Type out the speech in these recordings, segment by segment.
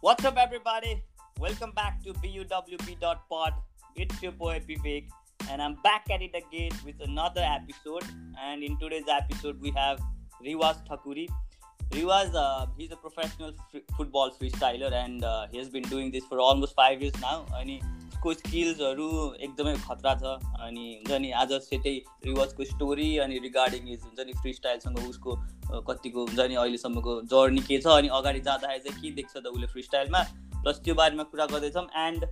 What's up, everybody? Welcome back to BUWB.pod. It's your boy Vivek, and I'm back at it again with another episode. And in today's episode, we have Riwaz Thakuri. Riwaz, uh, he's a professional f- football freestyler, and uh, he has been doing this for almost five years now. अनि उसको स्किल्सहरू एकदमै खतरा छ अनि हुन्छ नि आज सेटै रिवाजको स्टोरी अनि रिगार्डिङ इज हुन्छ नि फ्री स्टाइलसँग उसको अ, कतिको हुन्छ नि अहिलेसम्मको जर्नी के छ अनि अगाडि जाँदाखेरि चाहिँ के देख्छ त उसले फ्री स्टाइलमा प्लस त्यो बारेमा कुरा गर्दैछौँ and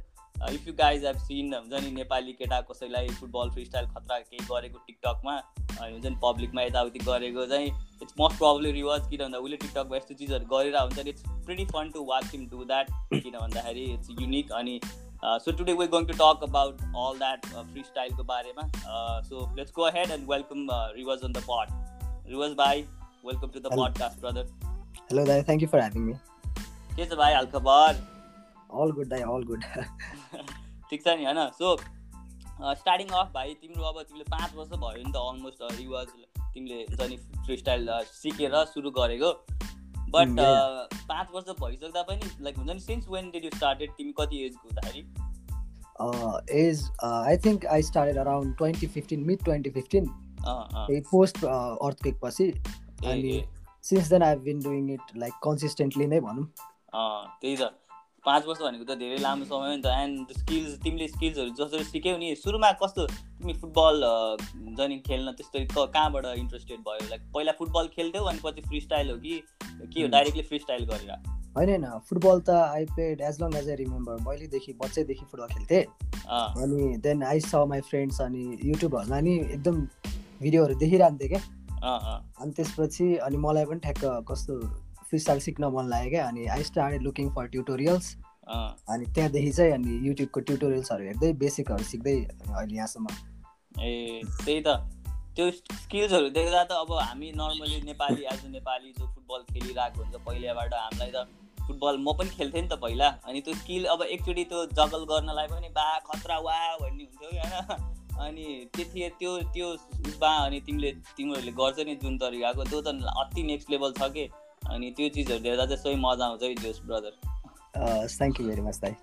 if you guys have seen हुन्छ नि नेपाली केटा कसैलाई फुटबल फ्री स्टाइल खतरा केही गरेको टिकटकमा अनि हुन्छ नि पब्लिकमा यताउति गरेको चाहिँ इट्स मोस्ट प्रब्लम रिवाज किन भन्दा उसले टिकटकमा यस्तो चिजहरू गरेर हुन्छ नि it's pretty fun to watch him do that किन भन्दाखेरि इट्स युनिक अनि so today we're going to talk about all that free स्टाइलको बारेमा so let's go head and welcome Riwaj on the pod Riwaj भाइ welcome to the. Podcast brother Hello, Dai. Thank you for having me. के छ भाइ हालखबर All good, Dai. All good. ठिक छ नि होइन सो स्टार्टिङ अफ भाइ तिम्रो अब तिमीले पाँच वर्ष भयो नि त अलमोस्ट रिवाज तिमीले हुन्छ नि फ्री स्टाइल सिकेर सुरु गरेको बट. पाँच वर्ष भइसक्दा पनि लाइक हुन्छ नि since when did you started तिमी कति एजको हुँदाखेरि uh, is uh, I think I started around 2015, mid 2015. अँ, अँ, A post uh, earthquake पछि अनि since then I've been doing it like consistently नै भनौँ। त्यही त। पाँच वर्ष भनेको त धेरै लामो समय नि त। एन्ड स्किल्स तिमीले स्किल्सहरू जसरी सिक्यौ नि सुरुमा कस्तो तिमी फुटबल हुन्छ नि खेल्न त्यस्तो कहाँबाट इन्ट्रेस्टेड भयो? लाइक पहिला फुटबल खेल्थ्यौ अनि पछि फ्री स्टाइल हो कि? के हो. डाइरेक्टली फ्री स्टाइल गरेर। होइन होइन। फुटबल त I played as long as I remember पहिलेदेखि बच्चैदेखि फुटबल खेल्थेँ। अनि then I saw my friends अनि युट्युबहरूमा नि एकदम भिडियोहरू देखिरहन्थेँ क्या। अनि त्यसपछि अनि मलाई पनि ठ्याक्क कस्तो फ्रिस्टाइल सिक्न मन लाग्यो क्या। अनि I started looking for tutorials अनि त्यहाँदेखि चाहिँ अनि युट्युबको ट्युटोरियल्सहरू हेर्दै बेसिकहरू सिक्दै अहिले यहाँसम्म। ए त्यही त। त्यो स्किल्सहरू देख्दा त अब हामी normally Nepali as a Nepali जो फुटबल खेलिरहेको हुन्छ पहिलाबाट हामीलाई त फुटबल म पनि खेल्थेँ नि त पहिला। अनि त्यो स्किल अब एकचोटि त्यो जगल गर्नलाई पनि बा खतरा वा भन्ने हुन्थ्यो कि होइन अनि त्यति त्यो त्यो उसमा अनि तिमीले तिमीहरूले गर्छ नि जुन तरिकाको त्यो त अति नेक्स्ट लेभल छ कि? अनि त्यो चिजहरू देख्दा चाहिँ सही मजा आउँछ है जोस brother thank you very much दाइ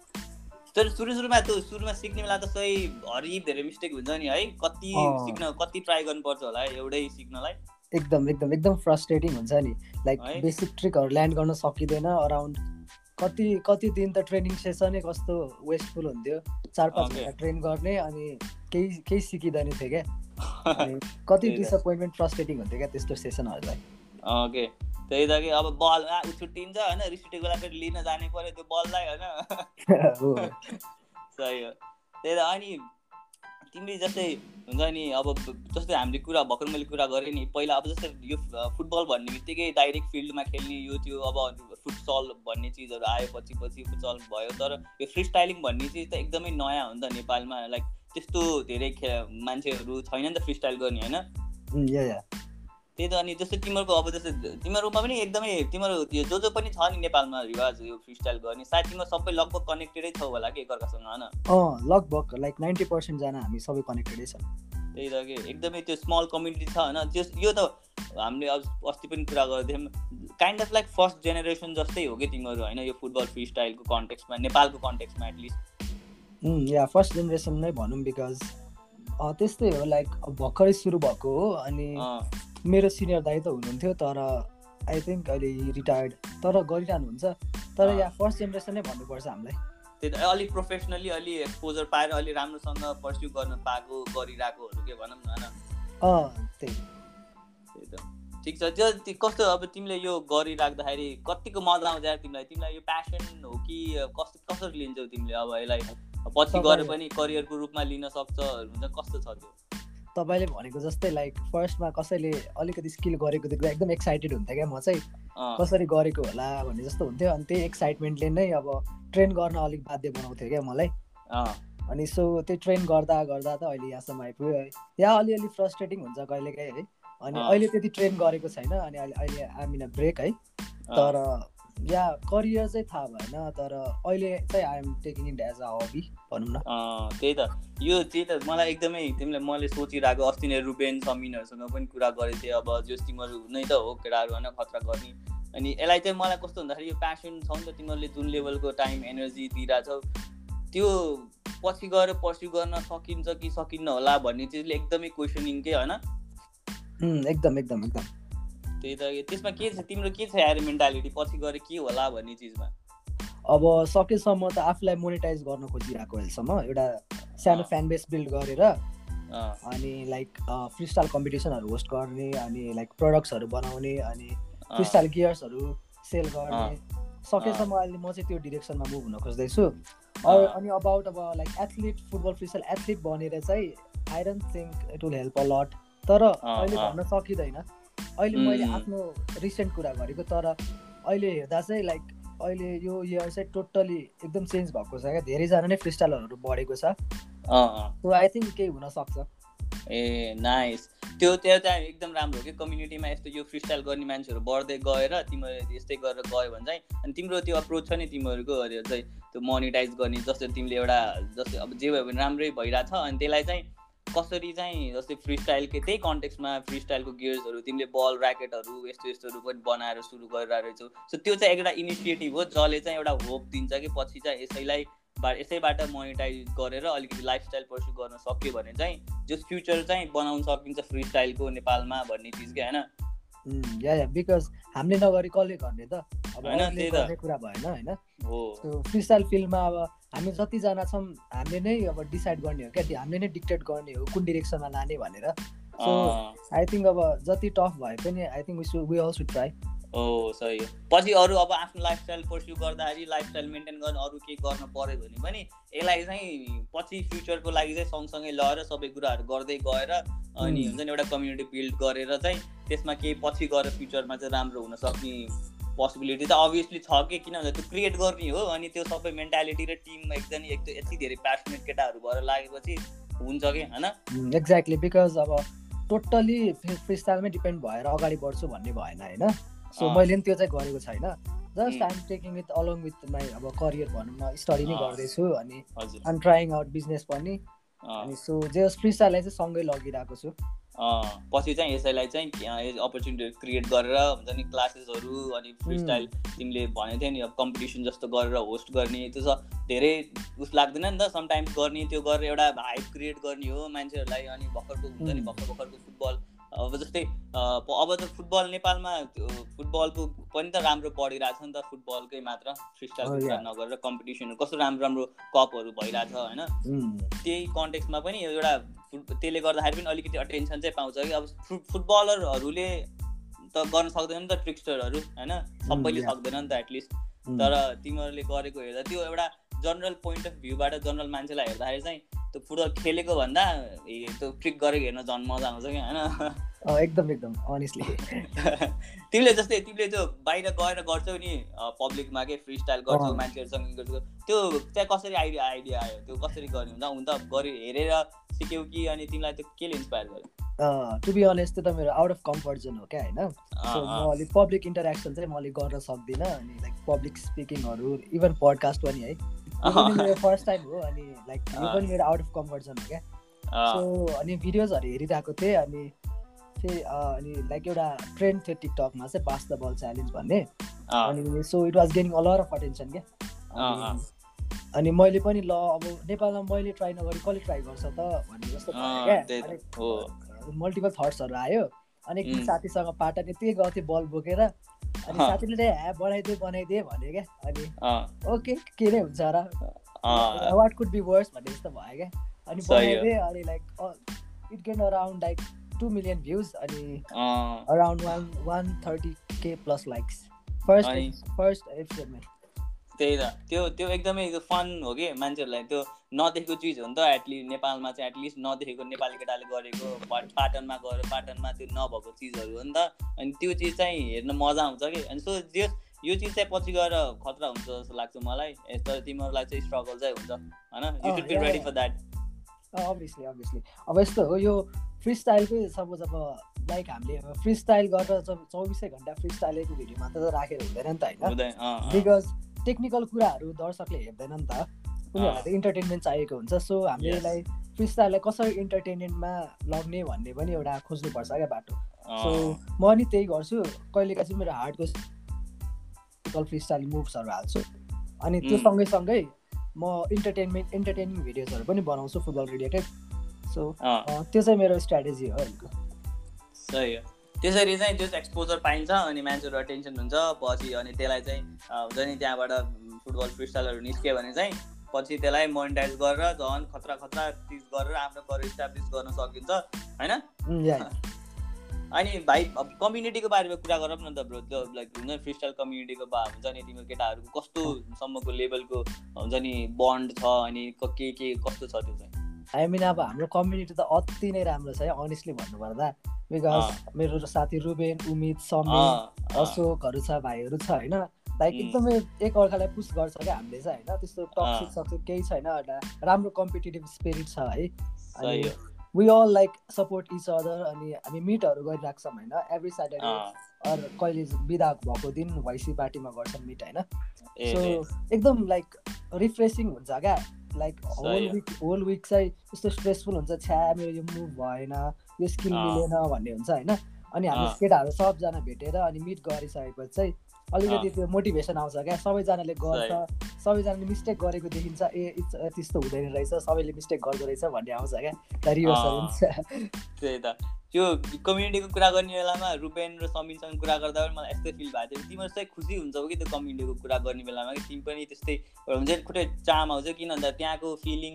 तर सुरु सुरुमा त्यो सुरुमा सिक्ने बेला त सही हरिब धेरै मिस्टेक हुन्छ नि है? कति। सिक्न कति ट्राई गर्नुपर्छ होला है एउटै सिक्नलाई? एकदम एकदम एकदम फ्रस्ट्रेटिङ हुन्छ नि। लाइक? बेसिक ट्रिकहरू ल्यान्ड गर्न सकिँदैन अराउन्ड कति कति दिन त ट्रेनिङ सेसनै कस्तो वेस्टफुल हुन्थ्यो। चार पाँच. घन्टा ट्रेन गर्ने अनि केही केही सिकिँदैन थियो क्या? कति। डिसपोइन्टमेन्ट फ्रस्ट्रेटिङ हुन्थ्यो क्या त्यस्तो सेसनहरूलाई ओके त्यही त कि अब बल छुट्टिन्छ होइन रिस उठेको बेला फेरि लिन जाने पऱ्यो त्यो बललाई होइन? सही हो। त्यही त अनि तिमीले जस्तै हुन्छ नि अब जस्तै हामीले कुरा भर्खर मैले कुरा गरेँ नि पहिला अब जस्तै यो फुटबल भन्ने बित्तिकै डाइरेक्ट फिल्डमा खेल्ने यो त्यो अब फुटसल भन्ने चिजहरू आयो पछि पछि फुटसल भयो तर यो फ्री स्टाइलिङ भन्ने चिज त एकदमै नयाँ हो नि त नेपालमा लाइक त्यस्तो धेरै खे मान्छेहरू छैन नि त फ्री स्टाइल गर्ने होइन? उम्, या या। त्यही त अनि जस्तै तिमीहरूको अब जस्तै तिमीहरूमा पनि एकदमै तिमीहरू त्यो जो जो पनि छ नि नेपालमा रिवाज यो फ्री स्टाइल गर्ने। सायद तिम्रो सबै लगभग कनेक्टेडै छौ होला कि एकअर्कासँग होइन? लगभग लाइक नाइन्टी पर्सेन्टजना हामी सबै कनेक्टेडै छौँ। त्यही त कि एकदमै त्यो स्मल कम्युनिटी छ होइन? त्यो यो त हामीले अब अस्ति पनि कुरा गर्थ्यौँ kind of like first generation जस्तै हो कि तिमीहरू होइन? यो फुटबल फ्री स्टाइलको कन्टेक्समा नेपालको कन्टेक्समा एटलिस्ट या फर्स्ट जेनेरेसन नै भनौँ बिकज त्यस्तै हो लाइक भर्खरै सुरु भएको हो अनि मेरो सिनियर दाइ त हुनुहुन्थ्यो तर आई थिङ्क अहिले रिटायर्ड तर गरिरहनुहुन्छ। तर। या फर्स्ट जेनेरेसन नै भन्नुपर्छ हामीलाई। त्यही त अलिक प्रोफेसनली अलि एक्सपोजर पाएर अलि राम्रोसँग पर्स्यु गर्न पाएको गरिरहेकोहरू के भनौँ न होइन? त्यही। त्यही त। ठिक छ त्यो कस्तो अब तिमीले यो गरिराख्दाखेरि कतिको मजा आउँछ तिमीलाई? तिमीलाई यो प्यासन हो कि कस्तो कसरी लिन्छौ तिमीले अब यसलाई? पछि गएर पनि करियरको रूपमा लिन सक्छ हुन्छ कस्तो छ त्यो? तपाईँले भनेको जस्तै लाइक फर्स्टमा कसैले अलिकति स्किल गरेको देख्दा एकदम एक्साइटेड हुन्थ्यो क्या म चाहिँ। कसरी गरेको होला भन्ने जस्तो हुन्थ्यो अनि त्यही एक्साइटमेन्टले नै अब ट्रेन गर्न अलिक बाध्य बनाउँथ्यो क्या मलाई। अनि सो त्यो ट्रेन गर्दा गर्दा त अहिले यहाँसम्म आइपुग्यो है। यहाँ अलिअलि फ्रस्ट्रेटिङ हुन्छ कहिलेकाहीँ है। अनि। अहिले त्यति ट्रेन गरेको छैन अनि अहिले अहिले आमिन ब्रेक है। तर या करियर चाहिँ थाहा भएन तर अहिले चाहिँ I'm taking it as a hobby भनौँ न। त्यही त। यो त्यही त मलाई एकदमै तिमीलाई मैले सोचिरहेको अस्ति नै रुबेन समिनहरूसँग पनि कुरा गरेको थिएँ अब जो तिमीहरू नै त हो केटाहरू होइन खतरा गर्ने। अनि यसलाई चाहिँ मलाई कस्तो भन्दाखेरि यो प्यासन छ नि त तिमीहरूले जुन लेभलको टाइम एनर्जी दिइरहेछौ त्यो पछि गएर पर्स्यु गर्न सकिन्छ कि सकिन्न होला भन्ने चिजले एकदमै क्वेसनिङ के होइन? एकदम एकदम एकदम। त्यही त त्यसमा के छ? तिम्रो के छ यार मेन्टालिटी पछि गएर के होला भन्ने चिजमा? अब सकेसम्म त आफूलाई मोनिटाइज गर्न खोजिरहेको अहिलेसम्म। एउटा सानो फ्यान बेस बिल्ड गरेर अनि लाइक फ्री स्टाइल कम्पिटिसनहरू होस्ट गर्ने अनि लाइक प्रडक्ट्सहरू बनाउने अनि फ्री स्टाइल गियर्सहरू सेल गर्ने। सकेसम्म अहिले म चाहिँ त्यो डिरेक्सनमा मुभ हुन खोज्दैछु। अनि अबाउट अब like athlete football freestyle athlete बनेर चाहिँ I don't think it will help a lot तर अहिले भन्न सकिँदैन। अहिले मैले आफ्नो रिसेन्ट कुरा गरेको तर अहिले हेर्दा चाहिँ लाइक अहिले यो इयर चाहिँ टोटली एकदम चेन्ज भएको छ क्या। धेरैजना नै फ्रिस्टाइलरहरू बढेको छ। सो आई थिङ्क केही हुनसक्छ। ए नाइस त्यो त्यो चाहिँ एकदम राम्रो हो कि? कम्युनिटीमा यस्तो यो फ्रिस्टाइल गर्ने मान्छेहरू बढ्दै गएर तिमीहरू यस्तै गरेर गयो भने चाहिँ अनि तिम्रो त्यो अप्रोच छ नि तिमीहरूको चाहिँ त्यो मोनिटाइज गर्ने जस्तो तिमीले एउटा जस्तै अब जे भयो भने राम्रै भइरहेछ अनि त्यसलाई चाहिँ कसरी चाहिँ जस्तै फ्री स्टाइलकै त्यही कन्टेक्समा फ्री स्टाइलको गियर्सहरू तिमीले बल ऱ्याकेटहरू यस्तो यस्तोहरू पनि बनाएर सुरु गरेर रहेछौ। सो त्यो चाहिँ एउटा इनिसिएटिभ हो जसले चाहिँ एउटा होप दिन्छ कि पछि चाहिँ यसैलाई यसैबाट मोनिटाइज गरेर अलिकति लाइफस्टाइल पर्सु गर्न सक्यो भने चाहिँ जस फ्युचर चाहिँ बनाउन सकिन्छ फ्री स्टाइलको नेपालमा भन्ने चिज क्या होइन? या या बिकज हामीले नगरी कसले गर्ने त? अब कुरा भएन होइन? फ्री स्टाइल फिल्डमा अब हामी जतिजना छौँ हामीले नै अब डिसाइड गर्ने हो क्या हामीले नै डिक्टेट गर्ने हो कुन डिरेक्सनमा लाने भनेर। सो आई थिङ्क अब जति टफ भए पनि I think we we all should try हो सही हो। पछि अरू अब आफ्नो लाइफस्टाइल पर्स्यु गर्दाखेरि लाइफस्टाइल मेन्टेन गर्न अरू केही गर्न पऱ्यो भने पनि यसलाई चाहिँ पछि फ्युचरको लागि चाहिँ सँगसँगै लगेर सबै कुराहरू गर्दै गएर अनि हुन्छ नि एउटा कम्युनिटी बिल्ड गरेर चाहिँ त्यसमा केही पछि गएर फ्युचरमा चाहिँ राम्रो हुनसक्ने पोसिबिलिटी त अभियसली छ कि किन भन्दा त्यो क्रिएट गर्ने हो अनि त्यो सबै मेन्टालिटी र टिममा एकदम एक यति धेरै प्यासनेट केटाहरू भएर लागेपछि हुन्छ कि होइन? एक्ज्याक्टली बिकज अब टोटल्ली फ्रिस्टाइलमै डिपेन्ड भएर अगाडि बढ्छु भन्ने भएन होइन? सो मैले पनि त्यो चाहिँ गरेको छैन। Just I'm taking with along with my अब करियर भनौँ न स्टडी नै गर्दैछु अनि आइम ट्राइङ आउट बिजनेस पनि। अनि सो जे फ्रिस्टाइललाई चाहिँ सँगै लगिरहेको छु। पछि चाहिँ यसैलाई चाहिँ अपर्च्युनिटी क्रिएट गरेर हुन्छ नि क्लासेसहरू अनि फ्री स्टाइल तिमीले भनेको थियौ नि अब कम्पिटिसन जस्तो गरेर होस्ट गर्ने त्यो छ धेरै उस लाग्दैन नि त। समटाइम्स गर्ने त्यो गरेर एउटा हाइप क्रिएट गर्ने हो मान्छेहरूलाई अनि भर्खरको हुन्छ नि भर्खर भर्खरको फुटबल अब जस्तै अब त फुटबल नेपालमा फुटबलको पनि त राम्रो पढिरहेछ नि त फुटबलकै मात्र फ्रिस्टाइल नगरेर कम्पिटिसन कस्तो राम्रो राम्रो कपहरू भइरहेछ होइन? त्यही कन्टेक्समा पनि एउटा त्यसले गर्दाखेरि पनि अलिकति अटेन्सन चाहिँ पाउँछ कि। अब फुटबलरहरूले त गर्न सक्दैन नि त ट्रिक्स्टरहरू होइन? सबैले सक्दैन नि त एटलिस्ट तर तिमीहरूले गरेको हेर्दा त्यो एउटा जनरल पोइन्ट अफ भ्यूबाट जनरल मान्छेलाई हेर्दाखेरि चाहिँ त्यो फुटबल खेलेको भन्दा त्यो ट्रिक गरेको हेर्न झन् मजा आउँछ कि होइन? एकदम एकदम अनेस्टली तिमीले जस्तै तिमीले त्यो बाहिर गएर गर्छौ नि पब्लिकमा के फ्री स्टाइल गर्छौ मान्छेहरूसँग गर्छौ त्यो चाहिँ कसरी आइडिया आइडिया आयो? त्यो कसरी गर्ने हुन्छ? हुन त गरी हेरेर सिक्यौ कि अनि तिमीलाई त्यो केले इन्सपायर गर्यो? टु बी अनेस्ट त मेरो आउट अफ कम्फर्ट जोन हो क्या होइन? सो म अलिक पब्लिक इन्टरेक्सन चाहिँ म अलिक गर्न सक्दिनँ अनि लाइक पब्लिक स्पिकिङहरू इभन पडकास्ट पनि है। मेरो फर्स्ट टाइम हो अनि लाइक यो पनि मेरो आउट अफ कम्फर्ट जोन हो क्या। सो अनि भिडियोजहरू हेरिरहेको थिएँ अनि चाहिँ अनि लाइक एउटा ट्रेन्ड थियो टिकटकमा चाहिँ पास द बल च्यालेन्ज भन्ने अनि so it was gaining a lot of attention क्या। अनि मैले पनि ल अब नेपालमा मैले ट्राई नगरी कसले ट्राई गर्छ त भन्ने जस्तो क्या। मल्टिपल थट्सहरू आयो। अनि एकदिन साथीसँग पाटन यति गर्थेँ बल बोकेर। अनि साथीले ह्या बनाइदिए बनाइदिए भन्यो क्या। अनि ओके के नै हुन्छ र वाट कुड बी वर्स भन्ने जस्तो भयो क्या। अनि बनाइदिएँ अनि like it gained around like two million views अनि around one one thirty K plus likes first first एपिसोडमा त्यही त। त्यो त्यो एकदमै फन हो कि मान्छेहरूलाई। त्यो नदेखेको चिज हो नि त एटलिस्ट नेपालमा चाहिँ एटलिस्ट नदेखेको नेपाली केटाले गरेको पाटनमा गएर पाटनमा त्यो नभएको चिजहरू हो नि त। अनि त्यो चिज चाहिँ हेर्न मजा आउँछ कि। अनि सो जे यो चिज चाहिँ पछि गएर खतरा हुन्छ जस्तो लाग्छ मलाई। तर तिमीहरूलाई चाहिँ स्ट्रगल चाहिँ हुन्छ होइन? अभियसली अभियसली अब यस्तो हो यो फ्री स्टाइलकै सपोज अब लाइक हामीले फ्री स्टाइल गरेर चौबिसै घन्टा फ्री स्टाइलको भिडियो मात्र राखेर हुँदैन नि त होइन? बिकज टेक्निकल कुराहरू दर्शकले हेर्दैन नि त। उनीहरूलाई इन्टरटेनमेन्ट चाहिएको हुन्छ। सो हामीले यसलाई फ्री स्टाइललाई कसरी इन्टरटेनमेन्टमा लग्ने भन्ने पनि एउटा खोज्नुपर्छ क्या बाटो। सो म नि त्यही गर्छु। कहिलेका चाहिँ मेरो हार्डको टिपिकल फ्री स्टाइल मुभ्सहरू हाल्छु। अनि त्यो सँगै म इन्टरटेनमेन्ट इन्टरटेनिङ भिडियोजहरू पनि बनाउँछु फुटबल रिलेटेड सो त्यो चाहिँ मेरो स्ट्राटेजी हो अहिलेको। सही हो। त्यसरी चाहिँ त्यो एक्सपोजर पाइन्छ अनि मान्छेहरू अटेन्सन हुन्छ। पछि अनि त्यसलाई चाहिँ हुन्छ नि त्यहाँबाट फुटबल फ्रिस्टाइलहरू निस्क्यो भने चाहिँ पछि त्यसलाई मोनिटाइज गरेर झन् खतरा खतरा चिज गरेर आफ्नो करियर इस्टाब्लिस गर्न सकिन्छ होइन? अनि भाइ कम्युनिटीको बारेमा कुरा गरौँ न त ब्रो त्यो लाइक हुन्छ नि फ्रिस्टाइल कम्युनिटीको बा हुन्छ नि तिम्रो केटाहरूको कस्तोसम्मको लेभलको हुन्छ नि बन्ड छ अनि के के कस्तो छ त्यो चाहिँ? आई मिन अब हाम्रो कम्युनिटी त अति नै राम्रो छ है अनेस्टली भन्नुपर्दा। बिकज मेरो साथी रुबेन उमित समी अशोकहरू छ भाइहरू छ होइन? लाइक एकदमै एक अर्कालाई पुस गर्छ क्या हामीले चाहिँ होइन? त्यस्तो टक्सिक सक्सिक केही छैन एउटा राम्रो कम्पिटेटिभ स्पिरिट छ है? अनि we all like support each other अनि हामी मिटहरू गरिरहेको छौँ होइन एभ्री स्याटरडे अरू कहिले बिदा भएको दिन भैँसी पार्टीमा गर्छौँ मिट होइन? सो एकदम लाइक रिफ्रेसिङ हुन्छ क्या? Like whole week whole week चाहिँ यस्तो स्ट्रेसफुल हुन्छ छ्या मेरो यो मुभ भएन यो स्किल मिलेन भन्ने हुन्छ होइन? अनि हामी केटाहरू सबजना भेटेर अनि मिट गरिसकेपछि चाहिँ अलिकति त्यो मोटिभेसन आउँछ क्या। सबैजनाले गर्छ। सबैजनाले मिस्टेक गरेको देखिन्छ ए त्यस्तो हुँदैन रहेछ। सबैले मिस्टेक गर्दो रहेछ भन्ने आउँछ क्या। रिभर्सल त्यही त। त्यो कम्युनिटीको कुरा गर्ने बेलामा रुपेन र समीरसँग कुरा गर्दा पनि मलाई यस्तै फिल भएको थियो। तिमीहरू चाहिँ खुसी हुन्छ कि त्यो कम्युनिटीको कुरा गर्ने बेलामा? कि तिमी पनि त्यस्तै हुन्छ खुट्टै चाम आउँछ किन भन्दा त्यहाँको फिलिङ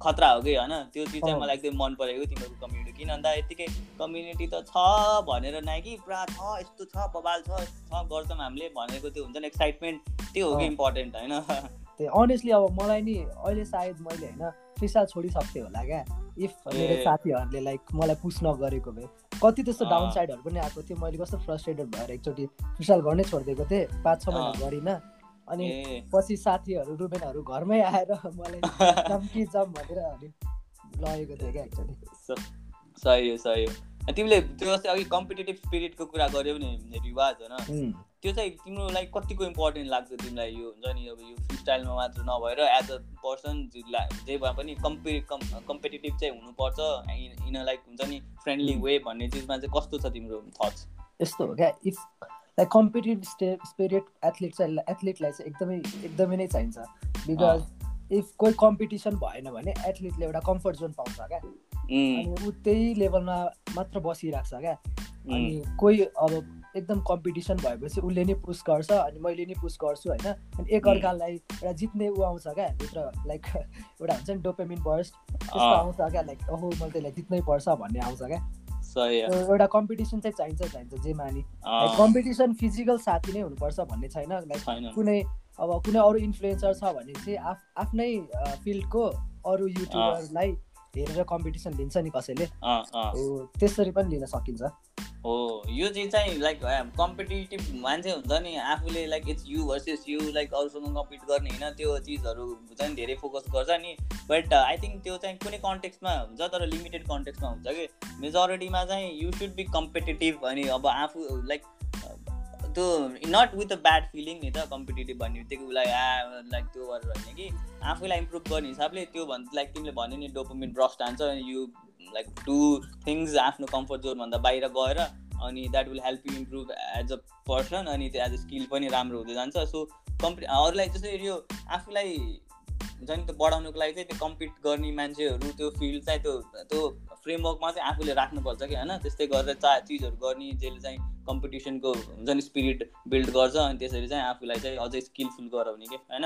खतरा हो कि होइन? त्यो चिज चाहिँ मलाई एकदम मन परेको तिमीहरूको कम्युनिटी। किन भन्दा यतिकै कम्युनिटी त छ भनेर नै कि पुरा छ यस्तो छ बबाल छ छ गर्छौँ हामीले भनेको त्यो हुन्छ नि एक्साइटमेन्ट त्यो हो कि इम्पोर्टेन्ट होइन? त्यही अनेस्टली अब मलाई नि अहिले सायद मैले होइन फिसा छोडिसक्थेँ होला क्या? इफ मेरो साथीहरूले लाइक मलाई पुस नगरेको भए। कति त्यस्तो डाउन साइडहरू पनि आएको थियो। मैले कस्तो फ्रस्ट्रेटेड भएर एकचोटि फिसाल गर्नै छोडिदिएको थिएँ। पाँच छ महिना गरिनँ। अनि पछि साथीहरू रुबेनहरू घरमै आएर मलाई जम्की जम भनेर लगेको थियो क्या एकचोटि। सही हो सही हो। तिमीले त्यो अघि कम्पिटेटिभ स्पिरिटको कुरा गऱ्यौ नि रिवाज होइन त्यो चाहिँ तिम्रो लाइक कतिको इम्पोर्टेन्ट लाग्छ तिमीलाई यो हुन्छ नि अब यो फ्री स्टाइलमा मात्र नभएर एज अ पर्सन जे भए पनि कम्पि कम्पिटेटिभ चाहिँ हुनुपर्छ इन लाइक हुन्छ नि फ्रेन्डली वे भन्ने चिजमा चाहिँ कस्तो छ तिम्रो थट्स यस्तो हो क्या if like competitive stay spirit athlete चाहिँ एथलिटलाई चाहिँ एकदमै एकदमै नै चाहिन्छ। बिकज इफ कोही कम्पिटिसन भएन भने एथलिटले एउटा कम्फर्ट जोन पाउँछ क्या। अनि ऊ त्यही लेभलमा मात्र बसिरहेको छ क्या। अनि कोही अब एकदम कम्पिटिसन भएपछि उसले नै पुस गर्छ अनि मैले नै पुस गर्छु होइन? अनि एकअर्कालाई एउटा जित्ने ऊ आउँछ क्या भित्र लाइक एउटा हुन्छ नि डोपेमिन बर्स्ट त्यस्तो आउँछ क्या लाइक ओहो मैले त्यसलाई जित्नै पर्छ भन्ने आउँछ क्या। एउटा कम्पिटिसन चाहिँ चाहिन्छ चाहिन्छ जे मानि। कम्पिटिसन फिजिकल साथी नै हुनुपर्छ भन्ने छैन। लाइक कुनै अब कुनै अरू इन्फ्लुएन्सर छ भने चाहिँ आफ आफ्नै फिल्डको अरू युट्युबरलाई हेरेर कम्पिटिसन लिन्छ नि कसैले। त्यसरी पनि लिन सकिन्छ। हो यो चिज चाहिँ लाइक कम्पिटेटिभ मान्छे हुन्छ नि आफूले like it's you versus you like अरूसँग कम्पिट गर्ने होइन त्यो चिजहरू चाहिँ धेरै फोकस गर्छ नि। बट आई थिङ्क त्यो चाहिँ कुनै कन्टेक्समा हुन्छ तर लिमिटेड कन्टेक्समा हुन्छ कि। मेजोरिटीमा चाहिँ यु सुड बी कम्पिटेटिभ अनि अब आफू लाइक त्यो not with a bad feeling नि त कम्पिटेटिभ भन्ने बित्तिकै उसलाई आ लाइक त्यो गरेर होइन कि आफूलाई इम्प्रुभ गर्ने हिसाबले त्यो भन् लाइक तिमीले भन्यो नि डोपोमिन ब्रस्ट हान्छ यु लाइक डु थिङ्स आफ्नो कम्फर्ट जोनभन्दा बाहिर गएर अनि that will help you improve as a person अनि त्यो एज अ स्किल पनि राम्रो हुँदै जान्छ. सो कम्पि अरूलाई जस्तै यो आफूलाई हुन्छ नि त्यो बढाउनुको लागि चाहिँ त्यो कम्पिट गर्ने मान्छेहरू त्यो फिल्ड चाहिँ त्यो त्यो फ्रेमवर्कमा चाहिँ आफूले राख्नुपर्छ कि होइन? त्यस्तै गरेर चा चिजहरू गर्ने जसले चाहिँ कम्पिटिसनको हुन्छ नि स्पिरिट बिल्ड गर्छ अनि त्यसरी चाहिँ आफूलाई चाहिँ अझै स्किलफुल गराउने कि होइन?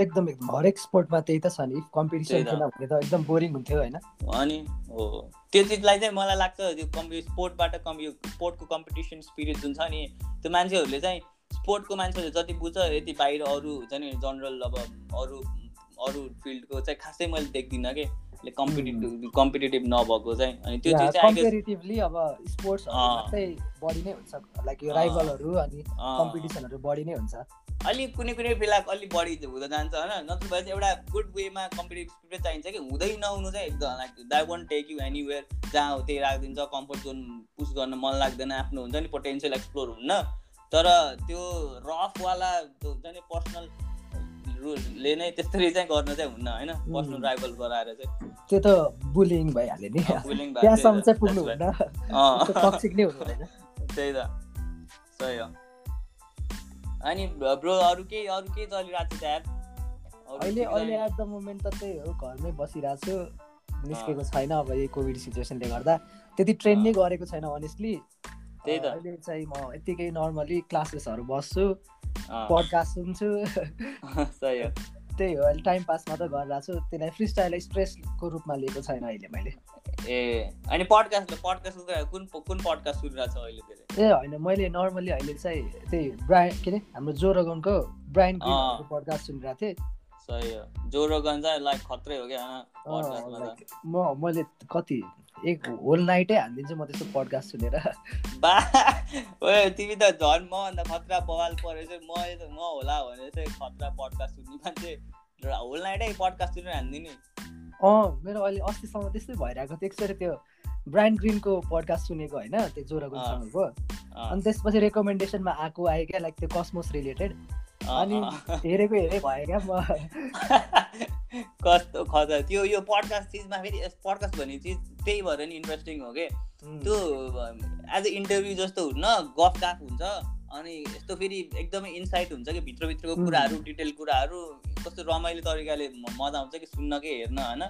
एकदम एकदम। हरेक स्पोर्टमा त्यही त छ नि। कम्पिटिसन भने त एकदम बोरिङ हुन्थ्यो होइन? अनि हो। त्यो चिजलाई चाहिँ मलाई लाग्छ त्यो कम्पि स्पोर्टबाट कम् यो स्पोर्टको कम्पिटिसन स्पिरिट जुन छ नि त्यो मान्छेहरूले चाहिँ स्पोर्टको मान्छेहरूले जति बुझ्छ यति बाहिर अरू हुन्छ नि जनरल अब अरू अरू फिल्डको चाहिँ खासै मैले देख्दिनँ कि। कम्पिटेटिभ कम्पिटेटिभ नभएको चाहिँ। अनि त्यो चाहिँ कम्पेरिटिभली अब स्पोर्ट्स मात्रै बढी नै हुन्छ। लाइक यो राइभलहरू अनि कम्पिटिसनहरू बढी नै हुन्छ। अलिक कुनै कुनै बेला अलिक बढी हुँदा जान्छ होइन? नत्र भए चाहिँ एउटा गुड वेमा कम्पिटेटिभ स्पिरिट चाहिन्छ कि हुँदै नहुनु चाहिँ एकदम like that won't take you anywhere जहाँ हो त्यही राखिदिन्छ कम्फर्ट जोन पुस गर्न मन लाग्दैन आफ्नो हुन्छ नि पोटेन्सियल एक्सप्लोर हुन्न। तर त्यो रफवाला हुन्छ नि पर्सनल रुलले नै त्यसरी चाहिँ गर्न चाहिँ हुन्न होइन? पर्सनल राइभल गराएर चाहिँ। त्यो त बुलिङ भइहाल्यो नि। बुलिङ त्यहाँसम्म चाहिँ पुग्नु हुन्न टक्सिक नै हुनु हुँदैन। त्यही त। सही हो। अनि ब्रो अरू केही अरू केही चलिरहेको छ एप अहिले अहिले एट द मोमेन्ट त त्यही हो घरमै बसिरहेको छु। निस्केको छैन अब यही कोभिड सिचुएसनले गर्दा। त्यति ट्रेन नै गरेको छैन अनेस्टली त्यही त। अहिले चाहिँ म यत्तिकै नर्मली क्लासेसहरू बस्छु पडकास्ट सुन्छु। सही हो। त्यही हो अहिले टाइम पास मात्रै गरिरहेको छु त्यसलाई फ्री स्टाइल स्ट्रेसको रूपमा लिएको छैन अहिले मैले। ए अनि पडकास्ट पडकास्ट कुन कुन पडकास्ट सुनिरहेको छ अहिले ए होइन मैले नर्मली अहिले चाहिँ त्यही ब्रायन के अरे हाम्रो जोरगनको ब्रायन पडकास्ट सुनिरहेको थिएँ। सही हो। जोरगन चाहिँ लाइक खत्रै हो क्या म मैले कति एक होल नाइटै हानिदिन्छु म त्यस्तो पडकास्ट सुनेर। बा तिमी त झन् मभन्दा खतरा बवाल परेछ। म म होला भने चाहिँ खतरा पडकास्ट सुन्ने मान्छे। होल नाइटै पडकास्ट सुनेर हानिदिने अँ मेरो अहिले अस्तिसम्म त्यस्तै भइरहेको थियो। एकचोटि त्यो ब्रान्ड ग्रिनको पडकास्ट सुनेको होइन? त्यो जोरागुनसँगको अनि त्यसपछि रेकमेन्डेसनमा आएको आयो क्या लाइक त्यो कस्मोस रिलेटेड अनि हेरेको हेरे भयो क्या म। कस्तो खतरा। त्यो यो पडकास्ट चिजमा फेरि पडकास्ट भन्ने चिज त्यही भएर नि इन्ट्रेस्टिङ हो कि? त्यो एज अ इन्टरभ्यू जस्तो हुन्न गफ गाफ हुन्छ। अनि यस्तो फेरि एकदमै इन्साइट हुन्छ कि? भित्रभित्रको कुराहरू डिटेल कुराहरू कस्तो रमाइलो तरिकाले मजा आउँछ कि? सुन्न कि? हेर्न होइन?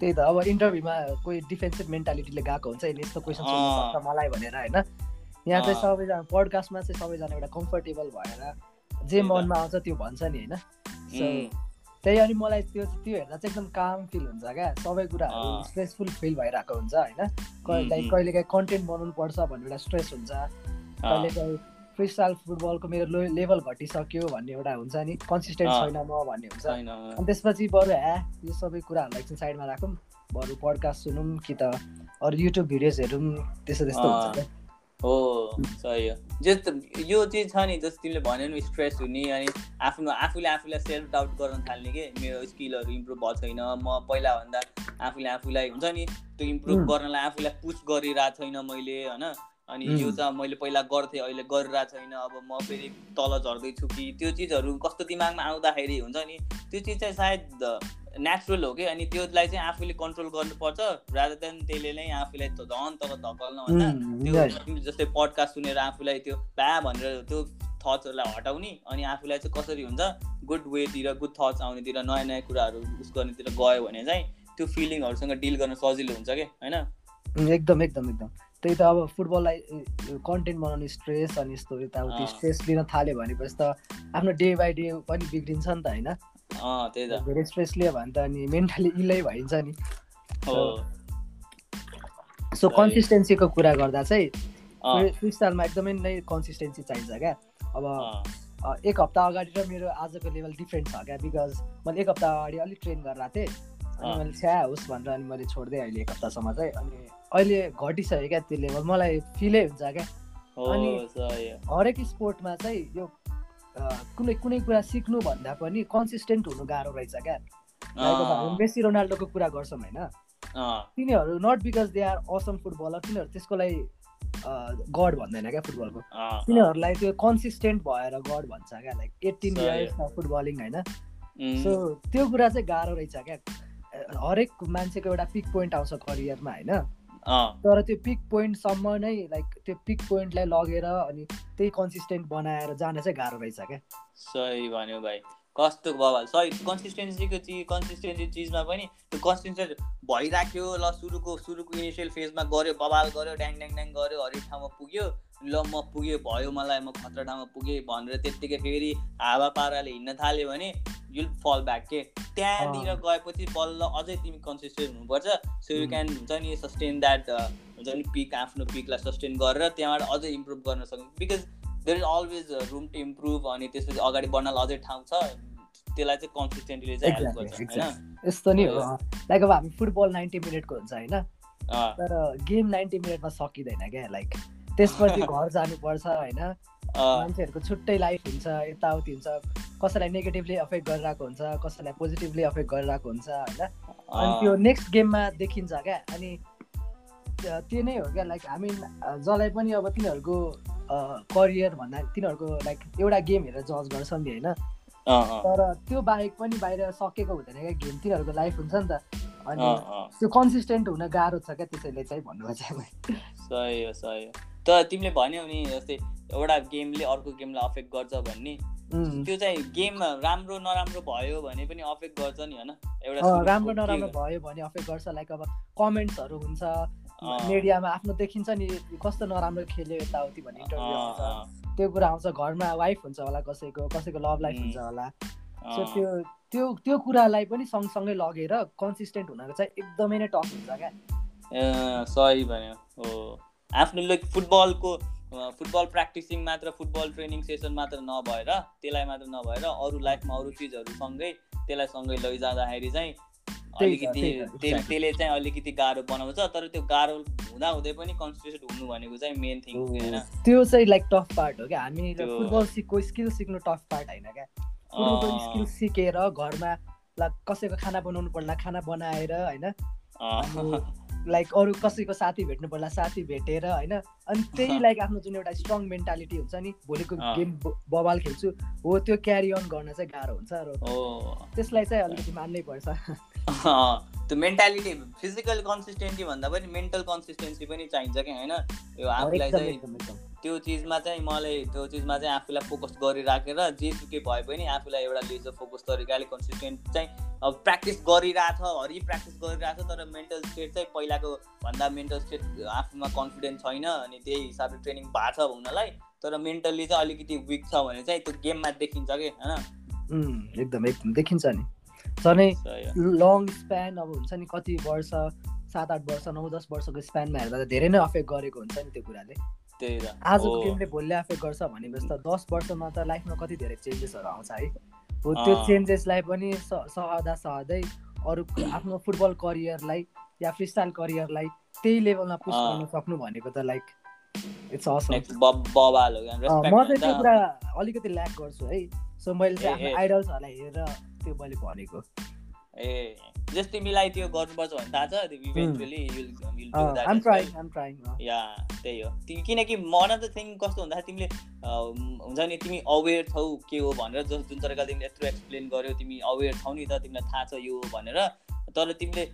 त्यही त अब इन्टरभ्यूमा कोही डिफेन्सिभ मेन्टालिटीले गएको हुन्छ यस्तो क्वेसन सोध्नु सक्छ मलाई भनेर होइन? यहाँ चाहिँ सबैजना पडकास्टमा चाहिँ सबैजना एउटा कम्फर्टेबल भएर जे मनमा आउँछ त्यो भन्छ नि होइन। त्यही अनि मलाई त्यो त्यो हेर्दा चाहिँ एकदम काम फिल हुन्छ क्या। सबै कुराहरू स्ट्रेसफुल फिल भइरहेको हुन्छ होइन। लाइक कहिलेकाहीँ कन्टेन्ट बनाउनु पर्छ भन्ने एउटा स्ट्रेस हुन्छ। कहिलेकाहीँ फ्री स्टाइल फुटबलको मेरो लेभल घटिसक्यो भन्ने एउटा हुन्छ नि। कन्सिस्टेन्ट छैन म भन्ने हुन्छ। अनि त्यसपछि बरु ह्या यो सबै कुराहरूलाई एकछिन साइडमा राखौँ। बरु पडकास्ट सुनौँ कि त अरू युट्युब भिडियोज हेरौँ त्यस्तो त्यस्तो हुन्छ क्या। हो सही हो जस्तो यो चिज छ नि जस्तो तिमीले भन्यो नि स्ट्रेस हुने अनि आफ्नो आफूले आफूलाई सेल्फ डाउट गर्न थाल्ने कि? मेरो स्किलहरू इम्प्रुभ भएको छैन। म पहिलाभन्दा आफूले आफूलाई हुन्छ नि त्यो इम्प्रुभ गर्नलाई आफूलाई पुस गरिरहेको छैन मैले होइन? अनि यो चाहिँ मैले पहिला गर्थेँ अहिले गरिरहेको छैन। अब म फेरि तल झर्दैछु कि? त्यो चिजहरू कस्तो दिमागमा आउँदाखेरि हुन्छ नि त्यो चिज चाहिँ सायद नेचुरल हो कि? अनि त्यसलाई चाहिँ आफूले कन्ट्रोल गर्नुपर्छ रादर देन त्यसले नै आफूलाई झन् तल धकल्न भन्दा त्यो जस्तै पडकास्ट सुनेर आफूलाई त्यो भ्या भनेर त्यो थट्सहरूलाई हटाउने अनि आफूलाई चाहिँ कसरी हुन्छ? गुड वेतिर गुड थट्स आउनेतिर नयाँ नयाँ कुराहरू उस गर्नेतिर गयो भने चाहिँ त्यो फिलिङहरूसँग डिल गर्न सजिलो हुन्छ कि? होइन? एकदम एकदम एकदम। त्यही त अब फुटबललाई कन्टेन्ट बनाउने स्ट्रेस अनि यस्तो यताउति स्ट्रेस लिन थाल्यो भनेपछि त आफ्नो डे बाई डे पनि बिग्रिन्छ नि त होइन? त्यही त। धेरै स्ट्रेस लियो भने त अनि मेन्टली इलै भइन्छ नि। सो कन्सिस्टेन्सीको कुरा गर्दा चाहिँ फ्रिस्टाइलमा एकदमै नै कन्सिस्टेन्सी चाहिन्छ क्या। अब एक हप्ता अगाडि र मेरो आजको लेभल डिफ्रेन्ट छ क्या बिकज मैले एक हप्ता अगाडि अलिक ट्रेन गरेर थिएँ। अनि मैले छ्या होस् भनेर अनि मैले छोडिदिएँ अहिले एक हप्तासम्म चाहिँ। अनि अहिले घटिसक्यो क्या त्यो लेभल मलाई फिलै हुन्छ क्या। अनि हरेक स्पोर्टमा चाहिँ यो कुनै कुनै कुरा सिक्नु भन्दा पनि कन्सिस्टेन्ट हुनु गाह्रो रहेछ क्या। मेसी रोनाल्डोको कुरा गर्छौँ होइन। तिनीहरू not because they are awesome footballer तिनीहरू त्यसको लागि गड भन्दैन क्या फुटबलको तिनीहरूलाई त्यो कन्सिस्टेन्ट भएर गड भन्छ क्या लाइक एट्टिन इयर्स फुटबलिङ होइन। सो त्यो कुरा चाहिँ गाह्रो रहेछ क्या। हरेक मान्छेको एउटा पिक पोइन्ट आउँछ करियरमा होइन। तर त्यो पिक पोइन्टसम्म नै लाइक त्यो पिक पोइन्टलाई लगेर अनि त्यही कन्सिस्टेन्ट बनाएर जान चाहिँ गाह्रो रहेछ क्या। सही भन्यो भाइ। कस्तो बवाल सही कन्सिस्टेन्सीको चिज कन्सिस्टेन्सी चिजमा पनि त्यो कन्सिस्टेन्ट भइराख्यो ल सुरुको सुरुको इनिसियल फेजमा गऱ्यो बवाल गऱ्यो ड्याङ ड्याङ ड्याङ गऱ्यो हरेक ठाउँमा पुग्यो। ल म पुगेँ भयो मलाई म खतरा ठाउँमा पुगेँ भनेर त्यत्तिकै फेरि हावा पाराले हिँड्न थाल्यो भने युल फल ब्याक के? त्यहाँनिर गएपछि बल्ल अझै तिमी कन्सिस्टेन्ट हुनुपर्छ। सो यु क्यान हुन्छ नि सस्टेन द्याट हुन्छ नि पिक आफ्नो पिकलाई सस्टेन गरेर त्यहाँबाट अझै इम्प्रुभ गर्न सक्नु। Because there is always room to improve अनि त्यसपछि अगाडि बढ्नलाई अझै ठाउँ छ त्यसलाई चाहिँ कन्सिस्टेन्टली चाहिँ हेल्प गर्छ होइन? यस्तो नि हो। लाइक अब हामी फुटबल नाइन्टी मिनटको हुन्छ होइन? तर गेम नाइन्टी मिनटमा सकिँदैन क्या लाइक त्यसपछि घर जानुपर्छ होइन? मान्छेहरूको छुट्टै लाइफ हुन्छ यताउति हुन्छ। कसैलाई नेगेटिभली अफेक्ट गरिरहेको हुन्छ कसैलाई पोजिटिभली अफेक्ट गरिरहेको हुन्छ होइन? अनि त्यो नेक्स्ट गेममा देखिन्छ क्या। अनि त्यो नै हो क्या। लाइक हामी जसलाई पनि अब तिनीहरूको करियर भन्दा तिनीहरूको लाइक एउटा गेम हेरेर जज गर्छ नि होइन? तर त्यो बाहेक पनि बाहिर सकेको हुँदैन क्या। गेम तिनीहरूको लाइफ हुन्छ नि त। अनि त्यो कन्सिस्टेन्ट हुन गाह्रो छ क्या त्यसैले चाहिँ भन्नुभएको सही हो सही हो। तर तिमीले भन्यौ नि जस्तै एउटा गेमले अर्को गेमलाई अफेक्ट गर्छ भन्ने। त्यो चाहिँ गेम राम्रो नराम्रो भयो भने पनि अफेक्ट गर्छ नि होइन? एउटा राम्रो नराम्रो भयो भने अफेक्ट गर्छ लाइक अब कमेन्ट्सहरू हुन्छ मिडियामा आफ्नो देखिन्छ नि कस्तो नराम्रो खेल्यो यताउति भन्ने इन्टरभ्यू आउँछ त्यो कुरा आउँछ घरमा वाइफ हुन्छ होला कसैको कसैको लभ लाइफ हुन्छ होला। सो त्यो त्यो त्यो कुरालाई पनि सँगसँगै लगेर कन्सिस्टेन्ट हुनको चाहिँ एकदमै नै टफ हुन्छ क्या। सही भन्यो। हो। आफ्नो लाइक फुटबलको फुटबल प्र्याक्टिसिङ मात्र फुटबल ट्रेनिङ सेसन मात्र नभएर त्यसलाई मात्र नभएर अरू लाइफमा अरू चिजहरू सँगै त्यसलाई सँगै लैजाँदाखेरि चाहिँ अलिकति त्यसले चाहिँ अलिकति गाह्रो बनाउँछ तर त्यो गाह्रो हुँदा हुँदै पनि कन्सन्ट्रेटेड हुनु भनेको चाहिँ मेन थिङ होइन। त्यो चाहिँ लाइक टफ पार्ट हो क्या। हामी फुटबल सिक्को स्किल सिक्नु टफ पार्ट होइन क्या। स्किल सिकेर घरमा कसैको खाना बनाउनु पर्ला खाना बनाएर होइन। लाइक अरू कसैको साथी भेट्नु पर्ला साथी भेटेर होइन? अनि त्यही लाइक आफ्नो जुन एउटा स्ट्रङ मेन्टालिटी हुन्छ नि भोलिको गेम बबाल खेल्छु हो त्यो क्यारी अन गर्न चाहिँ गाह्रो हुन्छ र त्यसलाई चाहिँ अलिकति मान्नै पर्छ। त्यो मेन्टालिटी फिजिकल कन्सिस्टेन्सी भन्दा पनि मेन्टल कन्सिस्टेन्सी पनि चाहिन्छ क्या होइन? यो आफूलाई चाहिँ त्यो चिजमा चाहिँ मलाई त्यो चिजमा चाहिँ आफूलाई फोकस गरिराखेर जेसुकै भए पनि आफूलाई एउटा लेजर फोकस तरिकाले कन्सिस्टेन्ट चाहिँ अब प्र्याक्टिस गरिरहेछ हरि प्र्याक्टिस गरिरहेछ तर मेन्टल स्टेट चाहिँ पहिलाको भन्दा मेन्टल स्टेट आफूमा कन्फिडेन्स छैन अनि त्यही हिसाबले ट्रेनिङ भएको छ हुनलाई तर मेन्टल्ली चाहिँ अलिकति विक छ भने चाहिँ त्यो गेममा देखिन्छ कि होइन? एकदम एकदम देखिन्छ नि। झनै लङ स्प्यान अब हुन्छ नि कति वर्ष सात आठ वर्ष नौ दस वर्षको स्प्यानमा हेर्दा त धेरै नै अफेक्ट गरेको हुन्छ नि त्यो कुराले। आजको गेमले भोलि अफेक्ट गर्छ भनेपछि त दस वर्षमा त लाइफमा कति धेरै चेन्जेसहरू आउँछ है। हो त्यो चेन्जेसलाई पनि सहदा सहँदै अरू आफ्नो फुटबल करियरलाई या फ्री स्टाइल करियरलाई त्यही लेभलमा पुस गर्न सक्नु भनेको त लाइक इट्स असम म चाहिँ त्यो कुरा अलिकति ल्याक गर्छु है। सो मैले चाहिँ आफ्नो आइडल्सहरूलाई हेरेर त्यो मैले भनेको। ए जस तिमीलाई त्यो गर्नुपर्छ भने थाहा छ इभेन्चुली या त्यही हो। किनकि मन त थिङ कस्तो भन्दाखेरि तिमीले हुन्छ नि तिमी अवेर छौ के हो भनेर जस जुन तरिकाले तिमीले यत्रो एक्सप्लेन गर्यो तिमी अवेर छौ नि त तिमीलाई थाहा छ यो भनेर तर तिमीले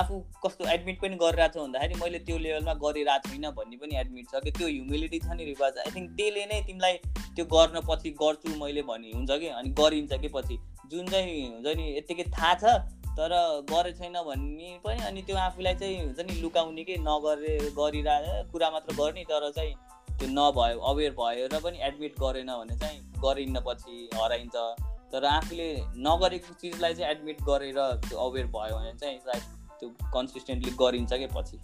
आफू कस्तो एडमिट पनि गरिरहेको छ भन्दाखेरि मैले त्यो लेभलमा गरिरहेको छुइनँ भन्ने पनि एडमिट छ कि त्यो ह्युमिलिटी छ नि रिवाज आई थिङ्क त्यसले नै तिमीलाई त्यो गर्न पछि गर्छु मैले भन्ने हुन्छ कि अनि गरिन्छ कि पछि। जुन चाहिँ हुन्छ नि यत्तिकै थाहा छ तर गरे छैन भन्ने पनि अनि त्यो आफूलाई चाहिँ हुन्छ नि लुकाउने कि नगरे गरिरह कुरा मात्र गर्ने तर चाहिँ त्यो नभयो अवेर भएर पनि एडमिट गरेन भने चाहिँ गरिन्न पछि हराइन्छ। तर आफूले नगरेको चिजलाई चाहिँ एडमिट गरेर त्यो अवेर भयो भने चाहिँ सायद त्यो कन्सिस्टेन्टली गरिन्छ कि पछि?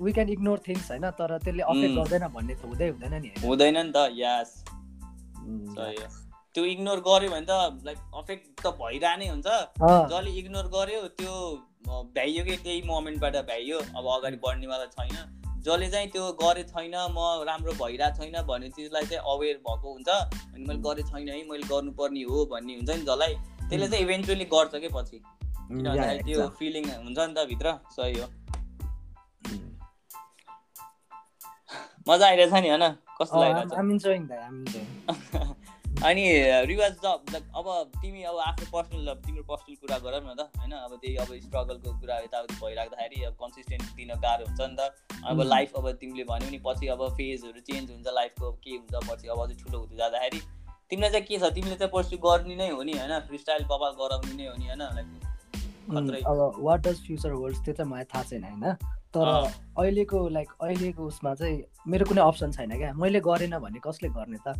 वी क्यान इग्नोर थिङ्स होइन? तर त्यसले अफेक्ट गर्दैन भन्ने त हुँदै हुँदैन नि हुँदैन नि त यास त्यो इग्नोर गर्यो भने त लाइक अफेक्ट त भइरह नै हुन्छ जसले इग्नोर गर्यो त्यो भ्याइयो कि त्यही मोमेन्टबाट भ्याइयो। अब अगाडि बढ्नेवाला छैन। जसले चाहिँ त्यो गरे छैन म राम्रो भइरहेको छैन भन्ने चिजलाई चाहिँ अवेर भएको हुन्छ। अनि मैले गरे छैन है मैले गर्नुपर्ने हो भन्ने हुन्छ नि जसलाई। त्यसले चाहिँ इभेन्चुली गर्छ कि पछि? त्यो फिलिङ हुन्छ नि त भित्र सही हो। मजा आइरहेछ नि होइन? कस्तो लागिरहेछ अनि रिवाज अब तिमी अब आफ्नो पर्सनल तिम्रो पर्सनल कुरा गर न त होइन? अब त्यही अब स्ट्रगलको कुरा यताउति भइराख्दाखेरि अब कन्सिस्टेन्ट दिन गाह्रो हुन्छ नि त। अब लाइफ अब तिमीले भन्यौ नि पछि अब फेजहरू चेन्ज हुन्छ लाइफको के हुन्छ पछि अब अझै ठुलो हुँदै जाँदाखेरि। तिमीलाई चाहिँ के छ? तिमीले चाहिँ पर्सु गर्ने नै हो नि होइन? फ्री स्टाइल बबाल गराउने नै हो नि होइन? लाइक अब वाट डज फ्युचर होल्ड्स त्यो चाहिँ मलाई थाहा छैन होइन? तर अहिलेको लाइक अहिलेको उसमा चाहिँ मेरो कुनै अप्सन छैन क्या। मैले गरेन भने कसले गर्ने त?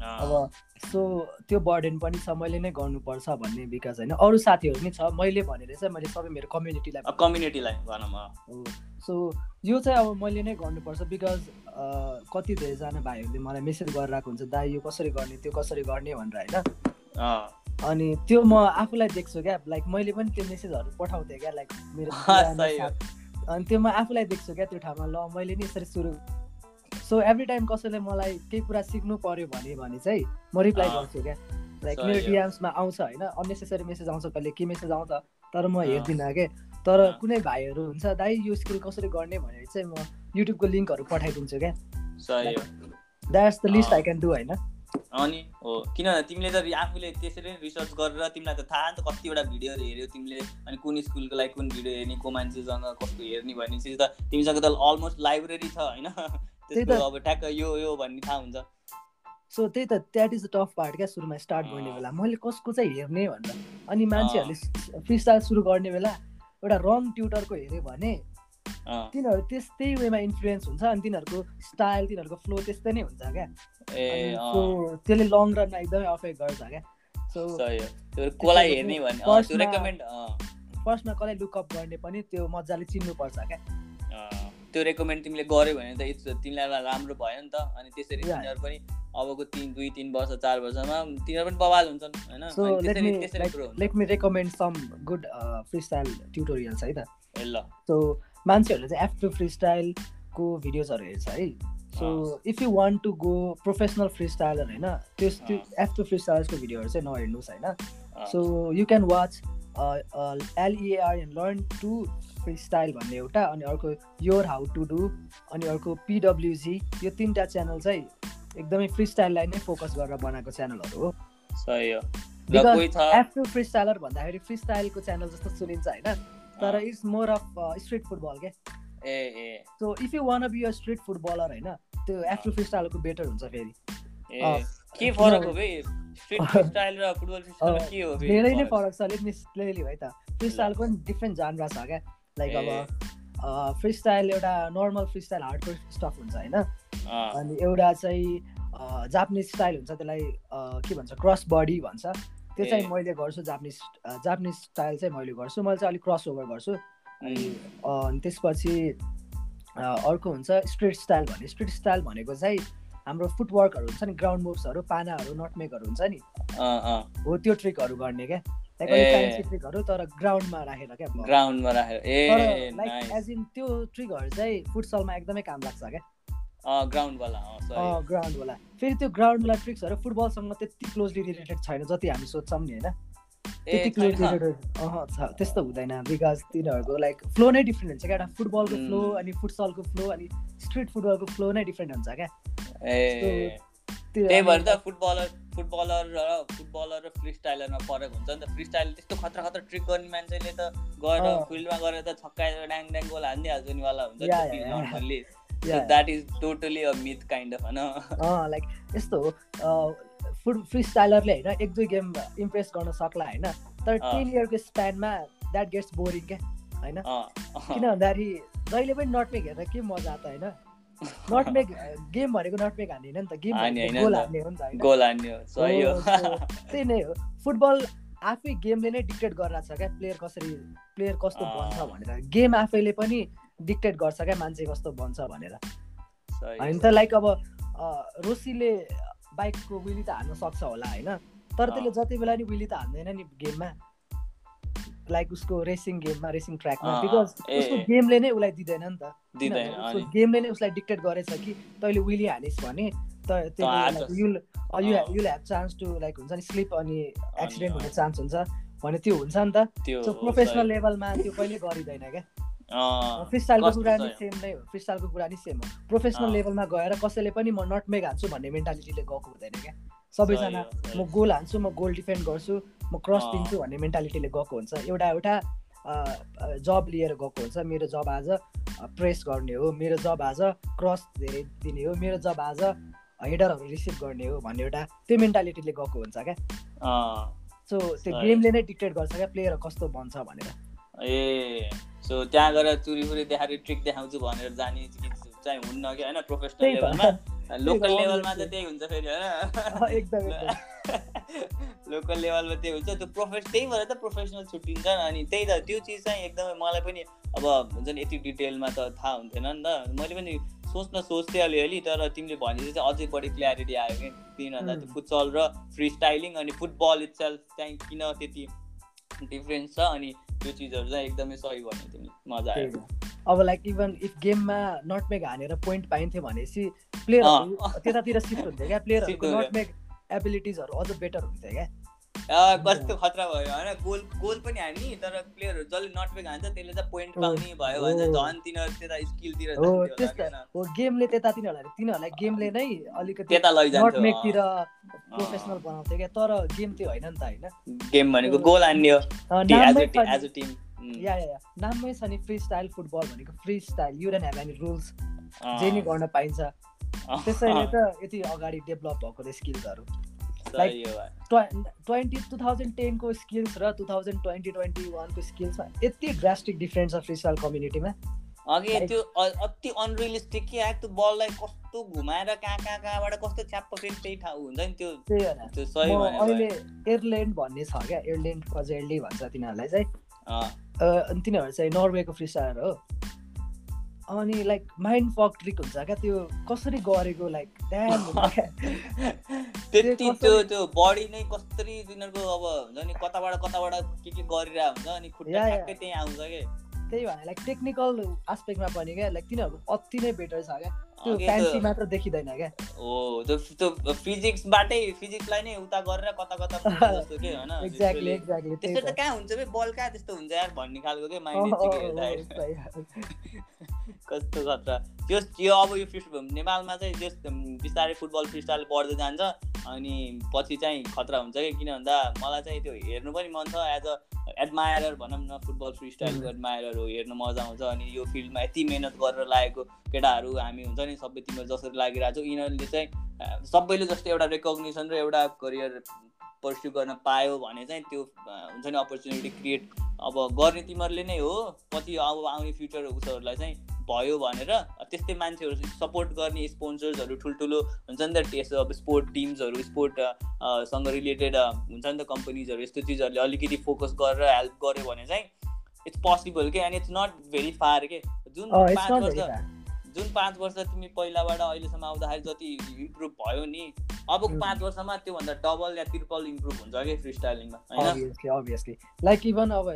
अब सो त्यो बर्डन पनि छ मैले नै गर्नुपर्छ भन्ने विकास होइन। अरू साथीहरू पनि छ। मैले भनेर चाहिँ मैले सबै मेरो कम्युनिटीलाई कम्युनिटीलाई भनौँ सो यो चाहिँ अब मैले नै गर्नुपर्छ बिकज कति धेरैजना भाइहरूले मलाई मेसेज गरिरहेको हुन्छ दाइ यो कसरी गर्ने त्यो कसरी गर्ने भनेर होइन? अनि त्यो म आफूलाई देख्छु क्या लाइक मैले पनि त्यो मेसेजहरू पठाउँथेँ क्या लाइक मेरो अनि त्यो म आफूलाई देख्छु क्या त्यो ठाउँमा ल मैले नि यसरी सुरु सो एभ्री टाइम कसैले मलाई केही कुरा सिक्नु पर्यो भने भने चाहिँ म रिप्लाई गर्छु क्या। लाइक मेरो डिएम्समा आउँछ होइन अननेसेसरी मेसेज आउँछ कहिले के मेसेज आउँछ तर म हेर्दिनँ क्या। तर कुनै भाइहरू हुन्छ दाइ यो स्किल कसरी गर्ने भनेर चाहिँ म युट्युबको लिङ्कहरू पठाइदिन्छु क्या। That's the list I can do होइन? अनि हो किनभने तिमीले त आफूले त्यसरी रिसर्च गरेर तिमीलाई त थाहा नि त कतिवटा भिडियोहरू हेऱ्यो तिमीले। अनि कुन स्कुलको लागि कुन भिडियो हेर्ने को मान्छेसँग कस्तो हेर्ने भन्ने चिज त तिमीसँग त अलमोस्ट लाइब्रेरी छ होइन? त्यसको अब ठ्याक्क यो यो भन्ने थाहा हुन्छ। सो त्यही त that is the tough part क्या सुरुमा स्टार्ट गर्ने बेला। मैले कसको चाहिँ हेर्ने भनेर अनि मान्छेहरूले फ्री स्टाइल सुरु गर्ने बेला एउटा रङ ट्युटरको हेऱ्यो भने तिनीहरू त्यस्तै वेमा इन्फ्लुएन्स हुन्छ अनि तिनीहरूको स्टाइल तिनीहरूको फ्लो त्यस्तै नै हुन्छ क्या। त्यसले लङ रनमा एकदमै अफेक्ट गर्छ क्या। सो फर्स्टमा कसलाई लुकअप गर्ने पनि त्यो मजाले चिन्नुपर्छ क्या। त्यो रेकमेन्ड तिमीले गऱ्यो भने त इट्स तिमीलाई राम्रो भयो नि त। अनि त्यसरी तिनीहरू पनि अबको तिन दुई तिन वर्ष चार वर्षमा तिनीहरू पनि बवाल हुन्छन् होइन? Let me recommend some good freestyle tutorials है त? ल। सो मान्छेहरूले चाहिँ एफ टु फ्री स्टाइलको भिडियोजहरू हेर्छ है? So if you want to go professional freestyler होइन? त्यस त्यो एफ टु फ्री स्टाइल्सको भिडियोहरू चाहिँ नहेर्नुहोस् होइन? So you can watch L E A R learn to style भन्ने एउटा अनि अर्को योर हाउ टु डु अनि अर्को पिडब्ल्युजी यो तिनवटा च्यानल चाहिँ एकदमै फ्री स्टाइललाई नै फोकस गरेर बनाएको च्यानलहरू हो। सही हो। आफ्टर फ्री स्टाइलर भन्दाखेरि फ्री स्टाइलको च्यानल जस्तो सुनिन्छ होइन तर it's more of street football के। ए ए। So if you wanna be a street footballer होइन त्यो आफ्टर फ्री स्टाइलको बेटर हुन्छ फेरि। के फरक हो स्ट्रिट स्टाइल र फुटबल के हो धेरै नै फरक। छ लेट मी क्लियरली है त। फ्री स्टाइलको पनि डिफ्रेन्ट जानरा छ क्या। लाइक अब फ्री स्टाइल एउटा नर्मल फ्री स्टाइल हार्डको स्टफ हुन्छ होइन। अनि एउटा चाहिँ जापानिज स्टाइल हुन्छ त्यसलाई के भन्छ क्रस बडी भन्छ। त्यो चाहिँ मैले गर्छु जापानिज जापानिज स्टाइल चाहिँ मैले गर्छु। मैले चाहिँ अलिक क्रस ओभर गर्छु। अनि त्यसपछि अर्को हुन्छ स्ट्रिट स्टाइल भन्ने। स्ट्रिट स्टाइल भनेको चाहिँ हाम्रो फुटवर्कहरू हुन्छ नि ग्राउन्ड मुभ्सहरू पानाहरू नटमेकहरू हुन्छ नि। हो त्यो ट्रिकहरू गर्ने क्या। ट्रिकहरू तर ग्राउन्डमा राखेर क्या। ग्राउन्डमा राखेर। ए लाइक एज इन त्यो ट्रिकहरू चाहिँ फुटसलमा एकदमै काम लाग्छ क्या। ग्राउन्डवाला फेरि त्यो ग्राउन्डवाला ट्रिक्सहरू फुटबलसँग त्यति क्लोजली रिलेटेड छैन जति हामी सोध्छौँ नि होइन? त्यस्तो हुँदैन बिकज तिनीहरूको लाइक फ्लो नै डिफ्रेन्ट हुन्छ क्या एउटा फुटबलको फ्लो अनि फुटसलको फ्लो अनि स्ट्रिट फुटबलको फ्लो नै डिफ्रेन्ट हुन्छ क्या। त्यही भएर त फुटबलर फुटबलर र फुटबलर र फ्री स्टाइलरमा फरक हुन्छ नि त। फ्री स्टाइल त्यस्तो खतरा खतरा ट्रिक गर्ने मान्छेले त गएर फिल्डमा गएर त छक्काएर ड्याङ ड्याङ गोल हानिदिइहाल्छ नि वाला हुन्छ that is totally a myth kind of होइन? लाइक यस्तो हो। फुट फ्री स्टाइलरले होइन एक दुई गेम इम्प्रेस गर्न सक्ला होइन। तर टेन इयरको स्प्यानमा द्याट गेट्स बोरिङ क्या होइन? किन भन्दाखेरि जहिले पनि नटमेक हेर्दा के मजा आएको होइन? नटमेक गेम भनेको नटमेक हान्ने नि त गेम गोल हान्ने हो नि त त्यही नै हो। फुटबल आफै गेमले नै डिक्टेट गरिरहेको छ क्या प्लेयर कसरी प्लेयर कस्तो बन्छ भनेर। गेम आफैले पनि डिक्टेट गर्छ क्या मान्छे कस्तो बन्छ भनेर। होइन त लाइक अब रोसीले बाइकको विली त हान्न सक्छ होला होइन? तर त्यसले जति बेला नि विली त हान्दैन नि गेममा लाइक उसको रेसिङ गेममा रेसिङ ट्र्याकमा बिकज उसको गेमले नै उसलाई दिँदैन नि त। गेमले नै उसलाई डिक्टेट गरेछ कि तैँले विली हानिस् भने you'll have chance to like हुन्छ नि स्लिप अनि एक्सिडेन्ट हुने चान्स हुन्छ भने त्यो हुन्छ नि त। प्रोफेसनल लेभलमा त्यो कहिले गरिँदैन क्या। फ्रिस्टाइलको कुरा नि सेम नै हो कुरा नि सेम हो। प्रोफेसनल लेभलमा गएर कसैले पनि म नटमेक हान्छु भन्ने मेन्टालिटीले गएको हुँदैन क्या। सबैजना म गोल हान्छु म गोल डिफेन्ड गर्छु म क्रस दिन्छु भन्ने मेन्टालिटीले गएको हुन्छ। एउटा एउटा जब लिएर गएको हुन्छ। मेरो जब आज प्रेस गर्ने हो मेरो जब आज क्रस धेरै दिने हो मेरो जब आज हेडरहरू रिसिभ गर्ने हो भन्ने एउटा त्यो मेन्टालिटीले गएको हुन्छ क्या। सो त्यो गेमले नै डिक्टेट गर्छ क्या प्लेयर कस्तो बन्छ भनेर। ए सो त्यहाँ गएर चुरी फुरी देखाएर ट्रिक देखाउँछु भनेर जाने चाहिँ हुन्न कि होइन? प्रोफेसनल लेभलमा लोकल लेभलमा त त्यही हुन्छ फेरि होइन? लोकल लेभलमा त्यही हुन्छ। त्यो प्रोफेस त्यही भएर त प्रोफेसनल छुट्टिन्छ अनि त्यही त त्यो चिज चाहिँ एकदमै मलाई पनि अब हुन्छ नि यति डिटेलमा त थाहा हुन्थेन नि त। मैले पनि सोच्न सोच्थेँ अलिअलि तर तिमीले भने चाहिँ अझै बढी क्ल्यारिटी आयो कि। किन भन्दा त्यो फुटसल र फ्री स्टाइलिङ अनि फुटबल इट्सेल्फ चाहिँ किन त्यति डिफ्रेन्स छ अनि त्यो चिजहरू चाहिँ एकदमै सही भन्यो तिमी मजा आयो। अब लाइक इभन इफ गेममा नटमेक हानेर पोइन्ट पाइन्थ्यो भनेपछि प्लेयरहरू त्यतातिर सिफ्ट हुन्थ्यो क्या। प्लेयरहरूको नटमेक एबिलिटिजहरू अझ बेटर हुन्थ्यो क्या। कस्तो खतरा भयो होइन? गोल गोल पनि हान्ने तर प्लेयरहरू जसले नटवेक हान्छ त्यसले चाहिँ पोइन्ट पाउने भयो भने झन् तिनीहरू त्यता स्किलतिर हो गेमले त्यता तिनीहरूलाई तिनीहरूलाई गेमले नै अलिकति नटमेकतिर प्रोफेसनल बनाउँथ्यो क्या तर गेम त्यो होइन नि त होइन। गेम भनेको गोल हान्ने हो एज अ टिम या या नाममै छ नि फ्री स्टाइल फुटबल भनेको freestyle you don't have any rules जे नि गर्न पाइन्छ। त्यसैले त यति अगाडि डेभलप भएको त स्किल्सहरू ट्वेन्टी टु थाउजन्ड टेनको स्किल्स र टु थाउजन्ड ट्वेन्टी ट्वेन्टी वानको स्किल्समा यति ड्रास्टिक डिफ्रेन्स छ फ्री स्टाइल कम्युनिटीमा अघि त्यो अति अनरियलिस्टिक कि आएको त्यो बललाई कस्तो घुमाएर कहाँ कहाँ कहाँबाट कस्तो च्याप्प फेरि त्यही ठाउँ हुन्छ नि त्यो त्यो सही अहिले एयरल्यान्ड भन्ने छ क्या? एयरल्यान्ड कजेल्डी भन्छ तिनीहरूलाई चाहिँ। तिनीहरू चाहिँ नर्वेको फ्रिस्टार हो। अनि लाइक माइन्ड फक ट्रिक हुन्छ क्या? त्यो कसरी गरेको लाइक त्यति त्यो त्यो बडी नै कसरी तिनीहरूको अब हुन्छ नि कताबाट कताबाट के के गरिरहेको हुन्छ अनि खुट्टा त्यही आउँछ कि? त्यही भएर लाइक टेक्निकल आस्पेक्टमा पनि क्या लाइक तिनीहरू अति नै बेटर छ क्या। त्यो फ्यान्सी मात्र देखिँदैन क्या। हो त्यो त्यो फिजिक्सबाटै फिजिक्सलाई नै उता गरेर कता कता जस्तो के होइन? एक्ज्याक्टली एक्ज्याक्टली त्यस्तो त कहाँ हुन्छ बल कहाँ त्यस्तो हुन्छ यार भन्ने खालको के माइन्ड कस्तो खतरा त्यो यो अब यो नेपालमा चाहिँ त्यस बिस्तारै फुटबल फ्रिस्टाइल बढ्दै जान्छ। अनि पछि चाहिँ खतरा हुन्छ कि? किन भन्दा मलाई चाहिँ त्यो हेर्नु पनि मन छ। एज अ एडमायरर भनौँ न फुटबल फ्री स्टाइलको एडमायरर हो हेर्नु मजा आउँछ। अनि यो फिल्डमा यति मिहिनेत गरेर लागेको केटाहरू हामी हुन्छ नि सबै तिमीहरू जसरी लागिरहेको छौँ यिनीहरूले चाहिँ सबैले जस्तो एउटा रेकग्नेसन र एउटा करियर पर्स्यु गर्न पायो भने चाहिँ त्यो हुन्छ नि अपर्च्युनिटी क्रिएट अब गर्ने तिमीहरूले नै हो। पछि अब आउने फ्युचर उसहरूलाई चाहिँ भयो भनेर त्यस्तै मान्छेहरू सपोर्ट गर्ने स्पोन्सर्सहरू ठुल्ठुलो हुन्छ नि त त्यस्तो अब स्पोर्ट टिम्सहरू स्पोर्ट सँग रिलेटेड हुन्छ नि त कम्पनीजहरू यस्तो चिजहरूले अलिकति फोकस गरेर हेल्प गर्यो भने चाहिँ इट्स पोसिबल के? And it's not very far के? जुन पाँच वर्ष जुन पाँच वर्ष तिमी पहिलाबाट अहिलेसम्म आउँदाखेरि जति इम्प्रुभ भयो नि अब पाँच वर्षमा त्योभन्दा डबल या ट्रिपल इम्प्रुभ हुन्छ कि फ्री स्टाइलिङमा अभियसली लाइक इभन अब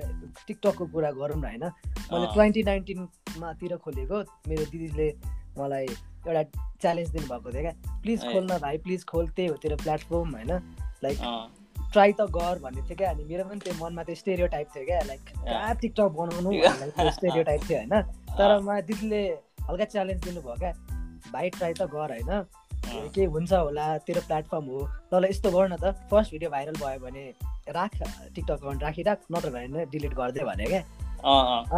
टिकटकको कुरा गरौँ न होइन? मैले ट्वेन्टी नाइन्टिनमातिर खोलेको मेरो दिदीले मलाई एउटा च्यालेन्ज दिनुभएको थियो क्या। प्लिज खोल्न भाइ प्लिज खोल त्यही हो तेरो प्लेटफर्म होइन? लाइक ट्राई त गर भन्ने थियो क्या। अनि मेरो पनि त्यो मनमा त्यो स्टेरियो टाइप थियो क्या। लाइक टिकटक बनाउनु स्टेरियो टाइप थियो होइन? तर मलाई दिदीले हल्का च्यालेन्ज दिनुभयो क्या? भाइ ट्राई त गर होइन? के हुन्छ होला तेरो प्लेटफर्म हो। तल यस्तो गर न त। फर्स्ट भिडियो भाइरल भयो भने राख टिकटक अकाउन्ट राखिराख नत्र भने डिलिट गरिदियो भने क्या।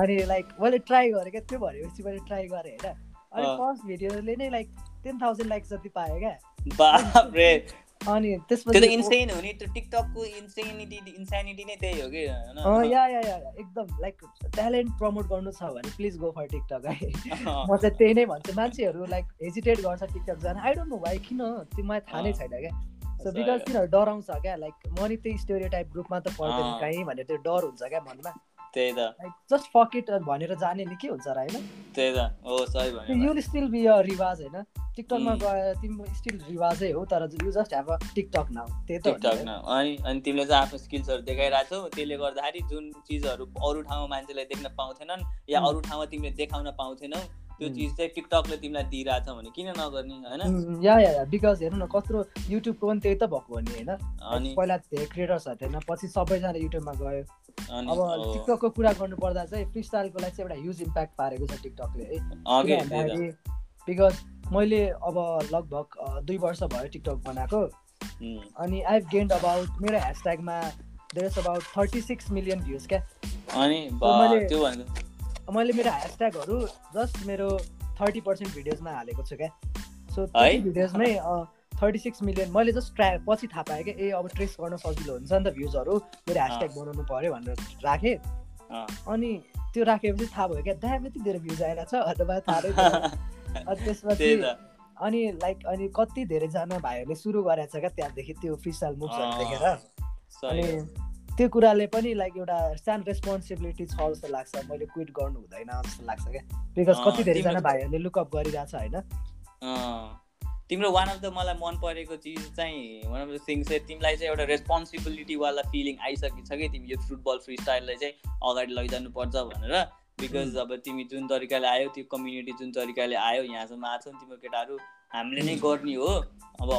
अनि लाइक मैले ट्राई गरेँ क्या। त्यो भनेपछि मैले ट्राई गरेँ होइन? अनि फर्स्ट भिडियोले नै लाइक टेन थाउजन्ड लाइक जति पाएँ क्या। अनि त्यसपछि त्यो इन्सेन हो नि त्यो टिकटकको इन्सेनिटी इन्सेनिटी नै त्यही हो कि या या या एकदम लाइक ट्यालेन्ट प्रमोट गर्नु छ भने प्लिज गो फर टिकटक है? म चाहिँ त्यही नै भन्छु मान्छेहरू लाइक हेजिटेट गर्छ टिकटक जान। आई डोन्ट नो भाइ किन? त्यो मलाई थाहा नै छैन क्या? सो बिकज तिनीहरू डराउँछ क्या? लाइक म नि त्यही स्टोरी टाइप ग्रुपमा त पर्दैन कहीँ भनेर त्यो डर हुन्छ क्या मनमा? त्यही त। जस्ट फकेट भनेर जाने नि के हुन्छ र होइन? त्यही त। हो सही भयो यु स्टिल बी अ रिवाज होइन? टिकटकमा गए तिम्रो स्टिल रिवाजै हो तर you just have a TikTok now त्यही त टिकटक नाउ अनि अनि तिमीले चाहिँ आफ्नो स्किल्सहरू देखाइरहेको छौ त्यसले गर्दाखेरि जुन चिजहरू अरू ठाउँमा मान्छेलाई देख्न पाउँथेनन् या अरू ठाउँमा तिमीले देखाउन पाउँथेनौ त्यो चिज चाहिँ टिकटकले तिमीलाई दिइरहेछ भने किन नगर्ने होइन? या या बिकज हेर्नु न कत्रो युट्युबको पनि त्यही त भएको हो नि होइन? अनि? पहिला धेरै क्रिएटर्सहरू थिएन पछि सबैजना युट्युबमा गयो। अब टिकटकको कुरा गर्नु पर्दा चाहिँ फ्री स्टाइलको लागि चाहिँ एउटा ह्युज इम्प्याक्ट पारेको छ टिकटकले है? बिकज मैले अब लगभग दुई वर्ष भयो टिकटक बनाएको। अनि आई हेभ गेन्ड अबाउट मेरो ह्यासट्यागमा there is about thirty six million views क्या अनि मैले मेरो ह्यासट्यागहरू जस्ट मेरो थर्टी पर्सेन्ट भिडियोजमा हालेको छु क्या। सो त्यो भिडियोजमै थर्टी सिक्स मिलियन मैले जस्ट ट्रा पछि थाहा पाएँ क्या ए अब ट्रेस गर्न सजिलो हुन्छ नि त भ्युजहरू। मेरो ह्यासट्याग बनाउनु पऱ्यो भनेर राखेँ। अनि त्यो राखेपछि थाहा भयो क्या दाम यति धेरै भ्युज आइरहेको छ अथवा थाहा त्यसपछि अनि लाइक अनि कति धेरैजना भाइहरूले सुरु गरेको छ क्या त्यहाँदेखि त्यो फ्रिस्टाइल मुभ्सहरू देखेर। अनि त्यो कुराले पनि लाइक एउटा सानो रेस्पोन्सिबिलिटी छ जस्तो लाग्छ। मैले क्विट गर्नु हुँदैन जस्तो लाग्छ क्या। बिकज कति धेरैजना भाइहरूले लुकअप गरिरहेछ होइन? तिम्रो वान अफ द मलाई मन परेको चिज चाहिँ वान अफ द थिङ चाहिँ तिमीलाई चाहिँ एउटा रेस्पोन्सिबिलिटीवाला फिलिङ आइसकेको छ कि तिमी यो फुटबल फ्री स्टाइललाई चाहिँ अगाडि लैजानुपर्छ भनेर। बिकज अब तिमी जुन तरिकाले आयो त्यो कम्युनिटी जुन तरिकाले आयो यहाँसम्म आएको छौ तिम्रो केटाहरू। हामीले नै गर्ने हो। अब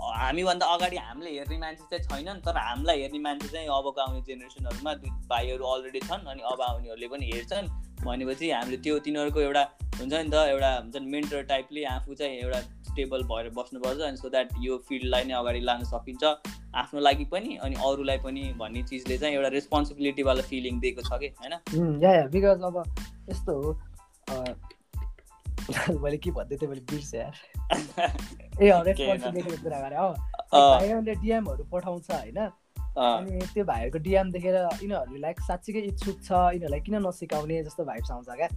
हामीभन्दा अगाडि हामीले हेर्ने मान्छे चाहिँ छैनन् तर हामीलाई हेर्ने मान्छे चाहिँ अबको आउने जेनेरेसनहरूमा भाइहरू अलरेडी छन् अनि अब आउनेहरूले पनि हेर्छन्। भनेपछि हामीले त्यो तिनीहरूको एउटा हुन्छ नि त एउटा हुन्छ नि मेन्टर टाइपले आफू चाहिँ एउटा स्टेबल भएर बस्नुपर्छ अनि सो द्याट यो फिल्डलाई नै अगाडि लान सकिन्छ आफ्नो लागि पनि अनि अरूलाई पनि भन्ने चिजले चाहिँ एउटा रेस्पोन्सिबिलिटीवाला फिलिङ दिएको छ कि होइन? बिकज अब यस्तो हो मैले के भन्दै थिएँ मैले बिर्सेँ यार ए रेस्पोन्सिबिलिटीको कुरा गरेँ हो भाइहरूले डिएमहरू पठाउँछ होइन अनि त्यो भाइहरूको डिएम देखेर यिनीहरू लाइक साँच्चीकै इच्छुक छ यिनीहरूलाई किन नसिकाउने जस्तो भाइब्स आउँछ क्या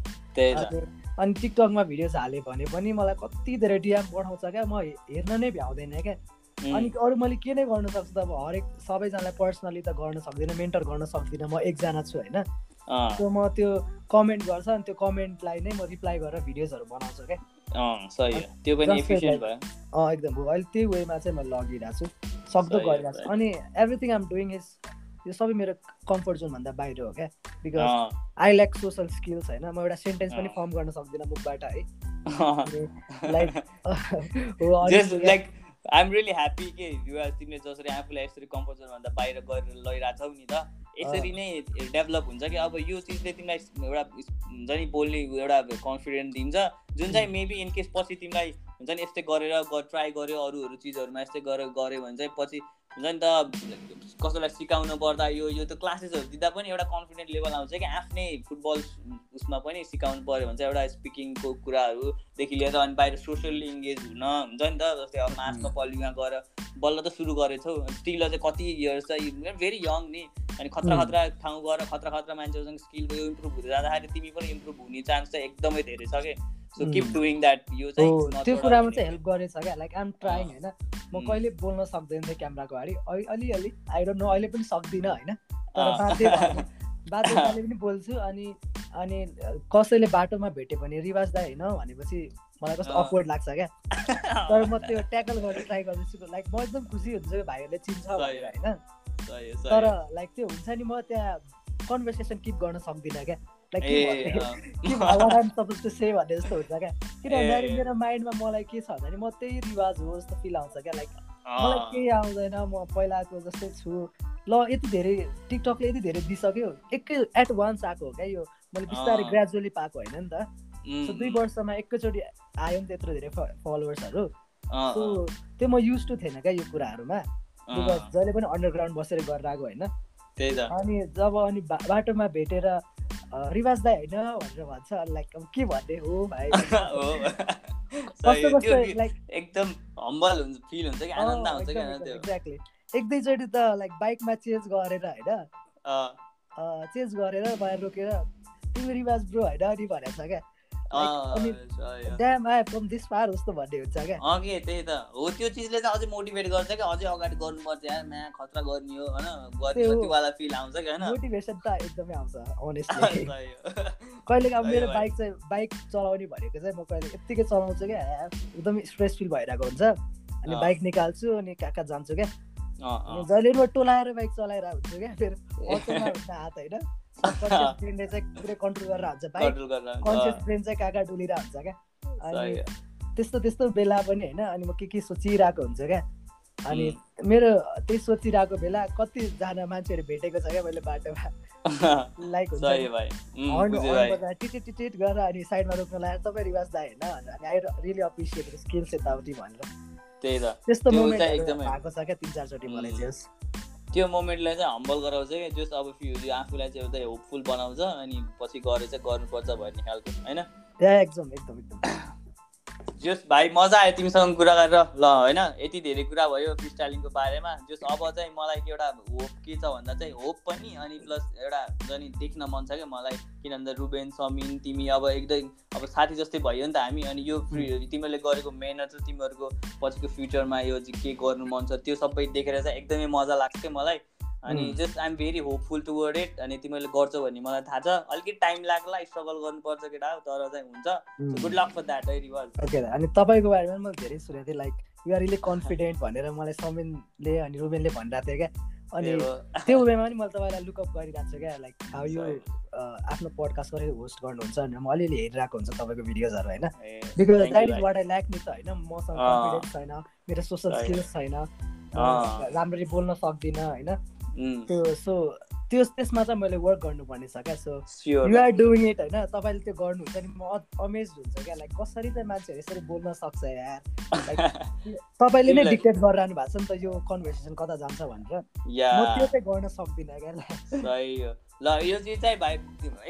अनि टिकटकमा भिडियोज हाल्यो भने पनि मलाई कति धेरै डिएम पठाउँछ क्या म हेर्न नै भ्याउँदैन क्या अनि अरू मैले के नै गर्न सक्छु त अब हरेक सबैजनालाई पर्सनली त गर्न सक्दिनँ मेन्टर गर्न सक्दिनँ म एकजना छु होइन त्यो म त्यो कमेन्ट गर्छ अनि त्यो कमेन्टलाई नै म रिप्लाई गरेर भिडियोजहरू बनाउँछु क्या एकदम हो अहिले त्यही वेमा चाहिँ मैले लगिरहेको छु। सक्दो गरिरहेको छु। अनि एभ्रिथिङ आम डुइङ इज यो सबै मेरो कम्फर्ट जोनभन्दा बाहिर हो क्या because I like social skills होइन? म एउटा सेन्टेन्स पनि फर्म गर्न सक्दिनँ मुखबाट है? लाइक आइएम रियली ह्याप्पी के तिमीले जसरी आफूलाई यसरी कम्फर्ट जोनभन्दा बाहिर गरेर लैरहेछौ नि त। यसरी नै डेभलप हुन्छ कि अब यो चिजले तिमीलाई एउटा हुन्छ नि बोल्ने एउटा कन्फिडेन्ट दिन्छ। जुन चाहिँ मेबी इनकेस पछि तिमीलाई हुन्छ नि यस्तै गरेर ट्राई गर्यो अरूहरू चिजहरूमा यस्तै गरेर गऱ्यो भने चाहिँ पछि हुन्छ नि त कसैलाई सिकाउनु पर्दा यो यो त क्लासेसहरू दिँदा पनि एउटा कन्फिडेन्ट लेभल आउँछ कि आफ्नै फुटबल उसमा पनि सिकाउनु पऱ्यो भने चाहिँ एउटा स्पिकिङको कुराहरूदेखि लिएर अनि बाहिर सोसियल्ली इङ्गेज हुन हुन्छ नि त जस्तै अब मासमा पल्लीमा गएर बल्ल त सुरु गरेछौ स्टिल चाहिँ कति इयर्स चाहिँ भेरी यङ नि अनि खतरा खतरा ठाउँ गएर खतरा खतरा मान्छेहरूसँग स्किल इम्प्रुभ हुँदै जाँदाखेरि तिमी पनि इम्प्रुभ हुने चान्स चाहिँ एकदमै धेरै छ कि। सो किप डुइङ द्याट यो चाहिँ त्यो कुरामा चाहिँ हेल्प गरेछ क्या? लाइक आइम ट्राइङ होइन? म कहिले बोल्न सक्दैन थिएँ क्यामेराको अगाडि। अलिअलि आई डोन्ट नो अहिले पनि सक्दिनँ होइन? तर बाध्य बाध्य पनि बोल्छु अनि अनि कसैले बाटोमा भेट्यो भने रिवाज दाइ होइन? भनेपछि मलाई कस्तो अक्वर्ड लाग्छ क्या? तर म त्यो ट्याकल गर्न ट्राई गर्दैछु। लाइक म एकदम खुसी हुन्छु भाइहरूले चिन्छ भनेर होइन? तर लाइक त्यो हुन्छ नि म त्यहाँ कन्भर्सेसन किप गर्न सक्दिनँ क्या? लाइक सपोज टु से भन्ने जस्तो हुन्छ क्या किन भन्दाखेरि मेरो माइन्डमा मलाई के छ भने म त्यही रिवाज हो जस्तो फिल आउँछ क्या लाइक मलाई केही आउँदैन म पहिलाको जस्तै छु ल यति धेरै टिकटकले यति धेरै दिइसक्यो एकै एट वान्स आएको हो क्या यो मैले बिस्तारै ग्रेजुअली पाएको होइन नि त सो दुई वर्षमा एकैचोटि आयो नि त्यत्रो धेरै फलोवर्सहरू सो त्यो म युज टु थिएन क्या यो कुराहरूमा बिकज जहिले पनि अन्डरग्राउन्ड बसेर गरेर आएको होइन अनि जब अनि बाटोमा भेटेर रिवाज दाई होइन भनेर भन्छ लाइक अब के भन्ने हो भाइ एकदम हम्बल हुन्छ फिल हुन्छ कि? आनन्द आउँछ कि एक्ज्याक्टली एक दुईचोटि त लाइक बाइकमा चेन्ज गरेर होइन? चेन्ज गरेर बाहिर रोकेर तिमी रिवाज ब्रो होइन? अनि भनेको छ क्या? जस्तो भन्ने हुन्छ क्या अघि त्यही त। हो त्यो चिजले चाहिँ अझै मोटिभेट गर्छ क्या? अझै अगाडि गर्नुपर्छ यार म्या खतरा गर्ने हो होइन? गर्ने फिल आउँछ कि होइन? मोटिभेसन त एकदमै आउँछ अनेस्टली कहिले अब मेरो बाइक चाहिँ बाइक चलाउने भनेको चाहिँ म कहिले यत्तिकै चलाउँछु क्या एकदमै स्ट्रेस फिल भइरहेको हुन्छ। अनि बाइक निकाल्छु अनि कहाँ कहाँ जान्छु क्या। जहिले म टोलाएर बाइक चलाएर हुन्छु क्या फेरि हात होइन? ब्रेनले चाहिँ पुरै कन्ट्रोल गरेर हुन्छ बाइक कन्सियस ब्रेन चाहिँ कहाँ डुलिरहेको हुन्छ क्या अनि त्यस्तो त्यस्तो बेला पनि होइन अनि म के के सोचिरहेको हुन्छ क्या अनि मेरो त्यही सोचिरहेको बेला कतिजना मान्छेहरू भेटेको छ क्या मैले बाटोमा लाइक हुन्छ टिटिट टिटिट गरेर अनि साइडमा रोक्न लगाएर सबै रिवाज दाए होइन अनि आई रियली अप्रिसिएट स्किल्स यताउति भनेर त्यही त त्यस्तो मोमेन्ट भएको छ क्या तिन चारचोटि मलाई चाहिँ त्यो मोमेन्टलाई चाहिँ हम्बल गराउँछ क्या। जस अब आफूलाई चाहिँ एउटा होपफुल बनाउँछ अनि पछि गएर चाहिँ गर्नुपर्छ भन्ने खालको होइन? एकदम एकदम एकदम। जस भाइ मजा आयो तिमीसँग कुरा गरेर। ल होइन यति धेरै कुरा भयो फ्री स्टाइलिङको बारेमा। जस अब चाहिँ मलाई एउटा होप के छ भन्दा चाहिँ होप पनि अनि प्लस एउटा हुन्छ नि देख्न मन छ क्या मलाई। किन भन्दा रुबेन समिन तिमी अब एकदम अब साथी जस्तै भयो नि त हामी अनि यो तिमीहरूले गरेको मेहनत र तिमीहरूको पछिको फ्युचरमा यो के गर्नु मन छ त्यो सबै देखेर चाहिँ एकदमै मजा लाग्छ क्या मलाई। अनि just I'm very hopeful toward it अनि तिमीले गर्छौ भन्ने मलाई थाहा छ। अलिकति टाइम लाग्ला स्ट्रगल गर्नुपर्छ केटा तर चाहिँ हुन्छ। गुड लक फर द्याट है रिवाज ओके अनि तपाईँको बारेमा मैले धेरै सुनेको थिएँ लाइक युआर रिली कन्फिडेन्ट भनेर मलाई समिनले अनि रुबेनले भनिरहेको थियो क्या। अनि त्यो वेमा पनि मैले तपाईँलाई लुकअप गरिरहेको छु क्या लाइक हाउ यो आफ्नो पडकास्ट गरेर होस्ट गर्नुहुन्छ भने म अलिअलि हेरिरहेको हुन्छ तपाईँको भिडियोजहरू होइन? Because that is what I lack नि त होइन? मसँग कन्फिडेन्स छैन मेरो सोसल स्किल्स छैन राम्ररी बोल्न सक्दिनँ होइन? त्यो सो त्यो त्यसमा चाहिँ मैले वर्क गर्नुपर्ने छ क्या so you are doing it होइन? तपाईँले त्यो गर्नुहुन्छ नि म अमेज हुन्छ क्या लाइक कसरी चाहिँ मान्छेहरू यसरी बोल्न सक्छ यार? तपाईँले नै डिक्टेट गरिरहनु भएको छ नि त यो कन्भर्सेसन कता जान्छ भनेर। म त्यो चाहिँ गर्न सक्दिनँ क्या ल यो चाहिँ चाहिँ भाइ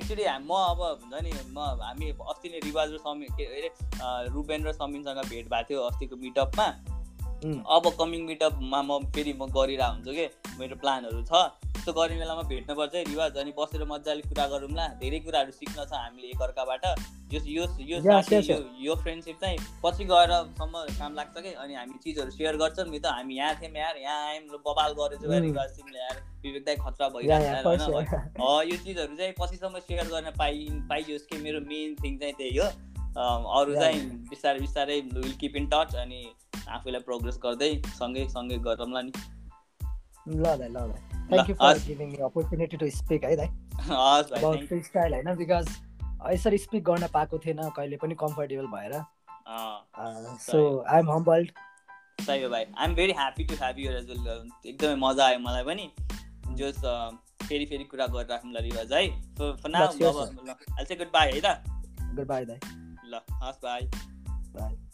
एक्चुली म अब हुन्छ नि म हामी अस्ति नै रिवाज र समी के अरे रुबेन र समिनसँग भेट भएको थियो अस्तिको मिटअपमा अब कमिङ मिटअपमा म फेरि म गरिरहेको हुन्छु कि? मेरो प्लानहरू छ। त्यस्तो गर्ने बेलामा भेट्नुपर्छ है रिवाज। अनि बसेर मजाले कुरा गरौँला। धेरै कुराहरू सिक्न छ हामीले एकअर्काबाट। यो यो यो यो फ्रेन्डसिप चाहिँ पछि गएरसम्म काम लाग्छ कि? अनि हामी चिजहरू सेयर गर्छौँ। नि त हामी यहाँ थियौँ यार। यहाँ आयौँ। बबाल गरेछु रिवाज तिमीले यार। विवेक दाई खतरा भइरहेको होइन यो चिजहरू चाहिँ पछिसम्म सेयर गर्न पाइ पाइयोस् कि? मेरो मेन थिङ चाहिँ त्यही हो। अरू चाहिँ बिस्तारै बिस्तारै विल किप इन टच अनि आफूलाई प्रोग्रेस गर्दै सँगै सँगै गरौँला नि। ल दाइ ल दाइ thank you for giving me opportunity to speak है दाइ फ्री स्टाइल होइन? बिकज यसरी स्पिक गर्न पाएको थिएन कहिले पनि कम्फर्टेबल भएर। सो आई एम हम्बल्ड सही हो भाइ। I am very happy to have you as well एकदमै मजा आयो मलाई पनि। जस फेरि फेरि कुरा गरिराखौँ ल रिवाज है। अब आई से गुड बाई है त। गुड बाई दाइ ल हस् बाई बाई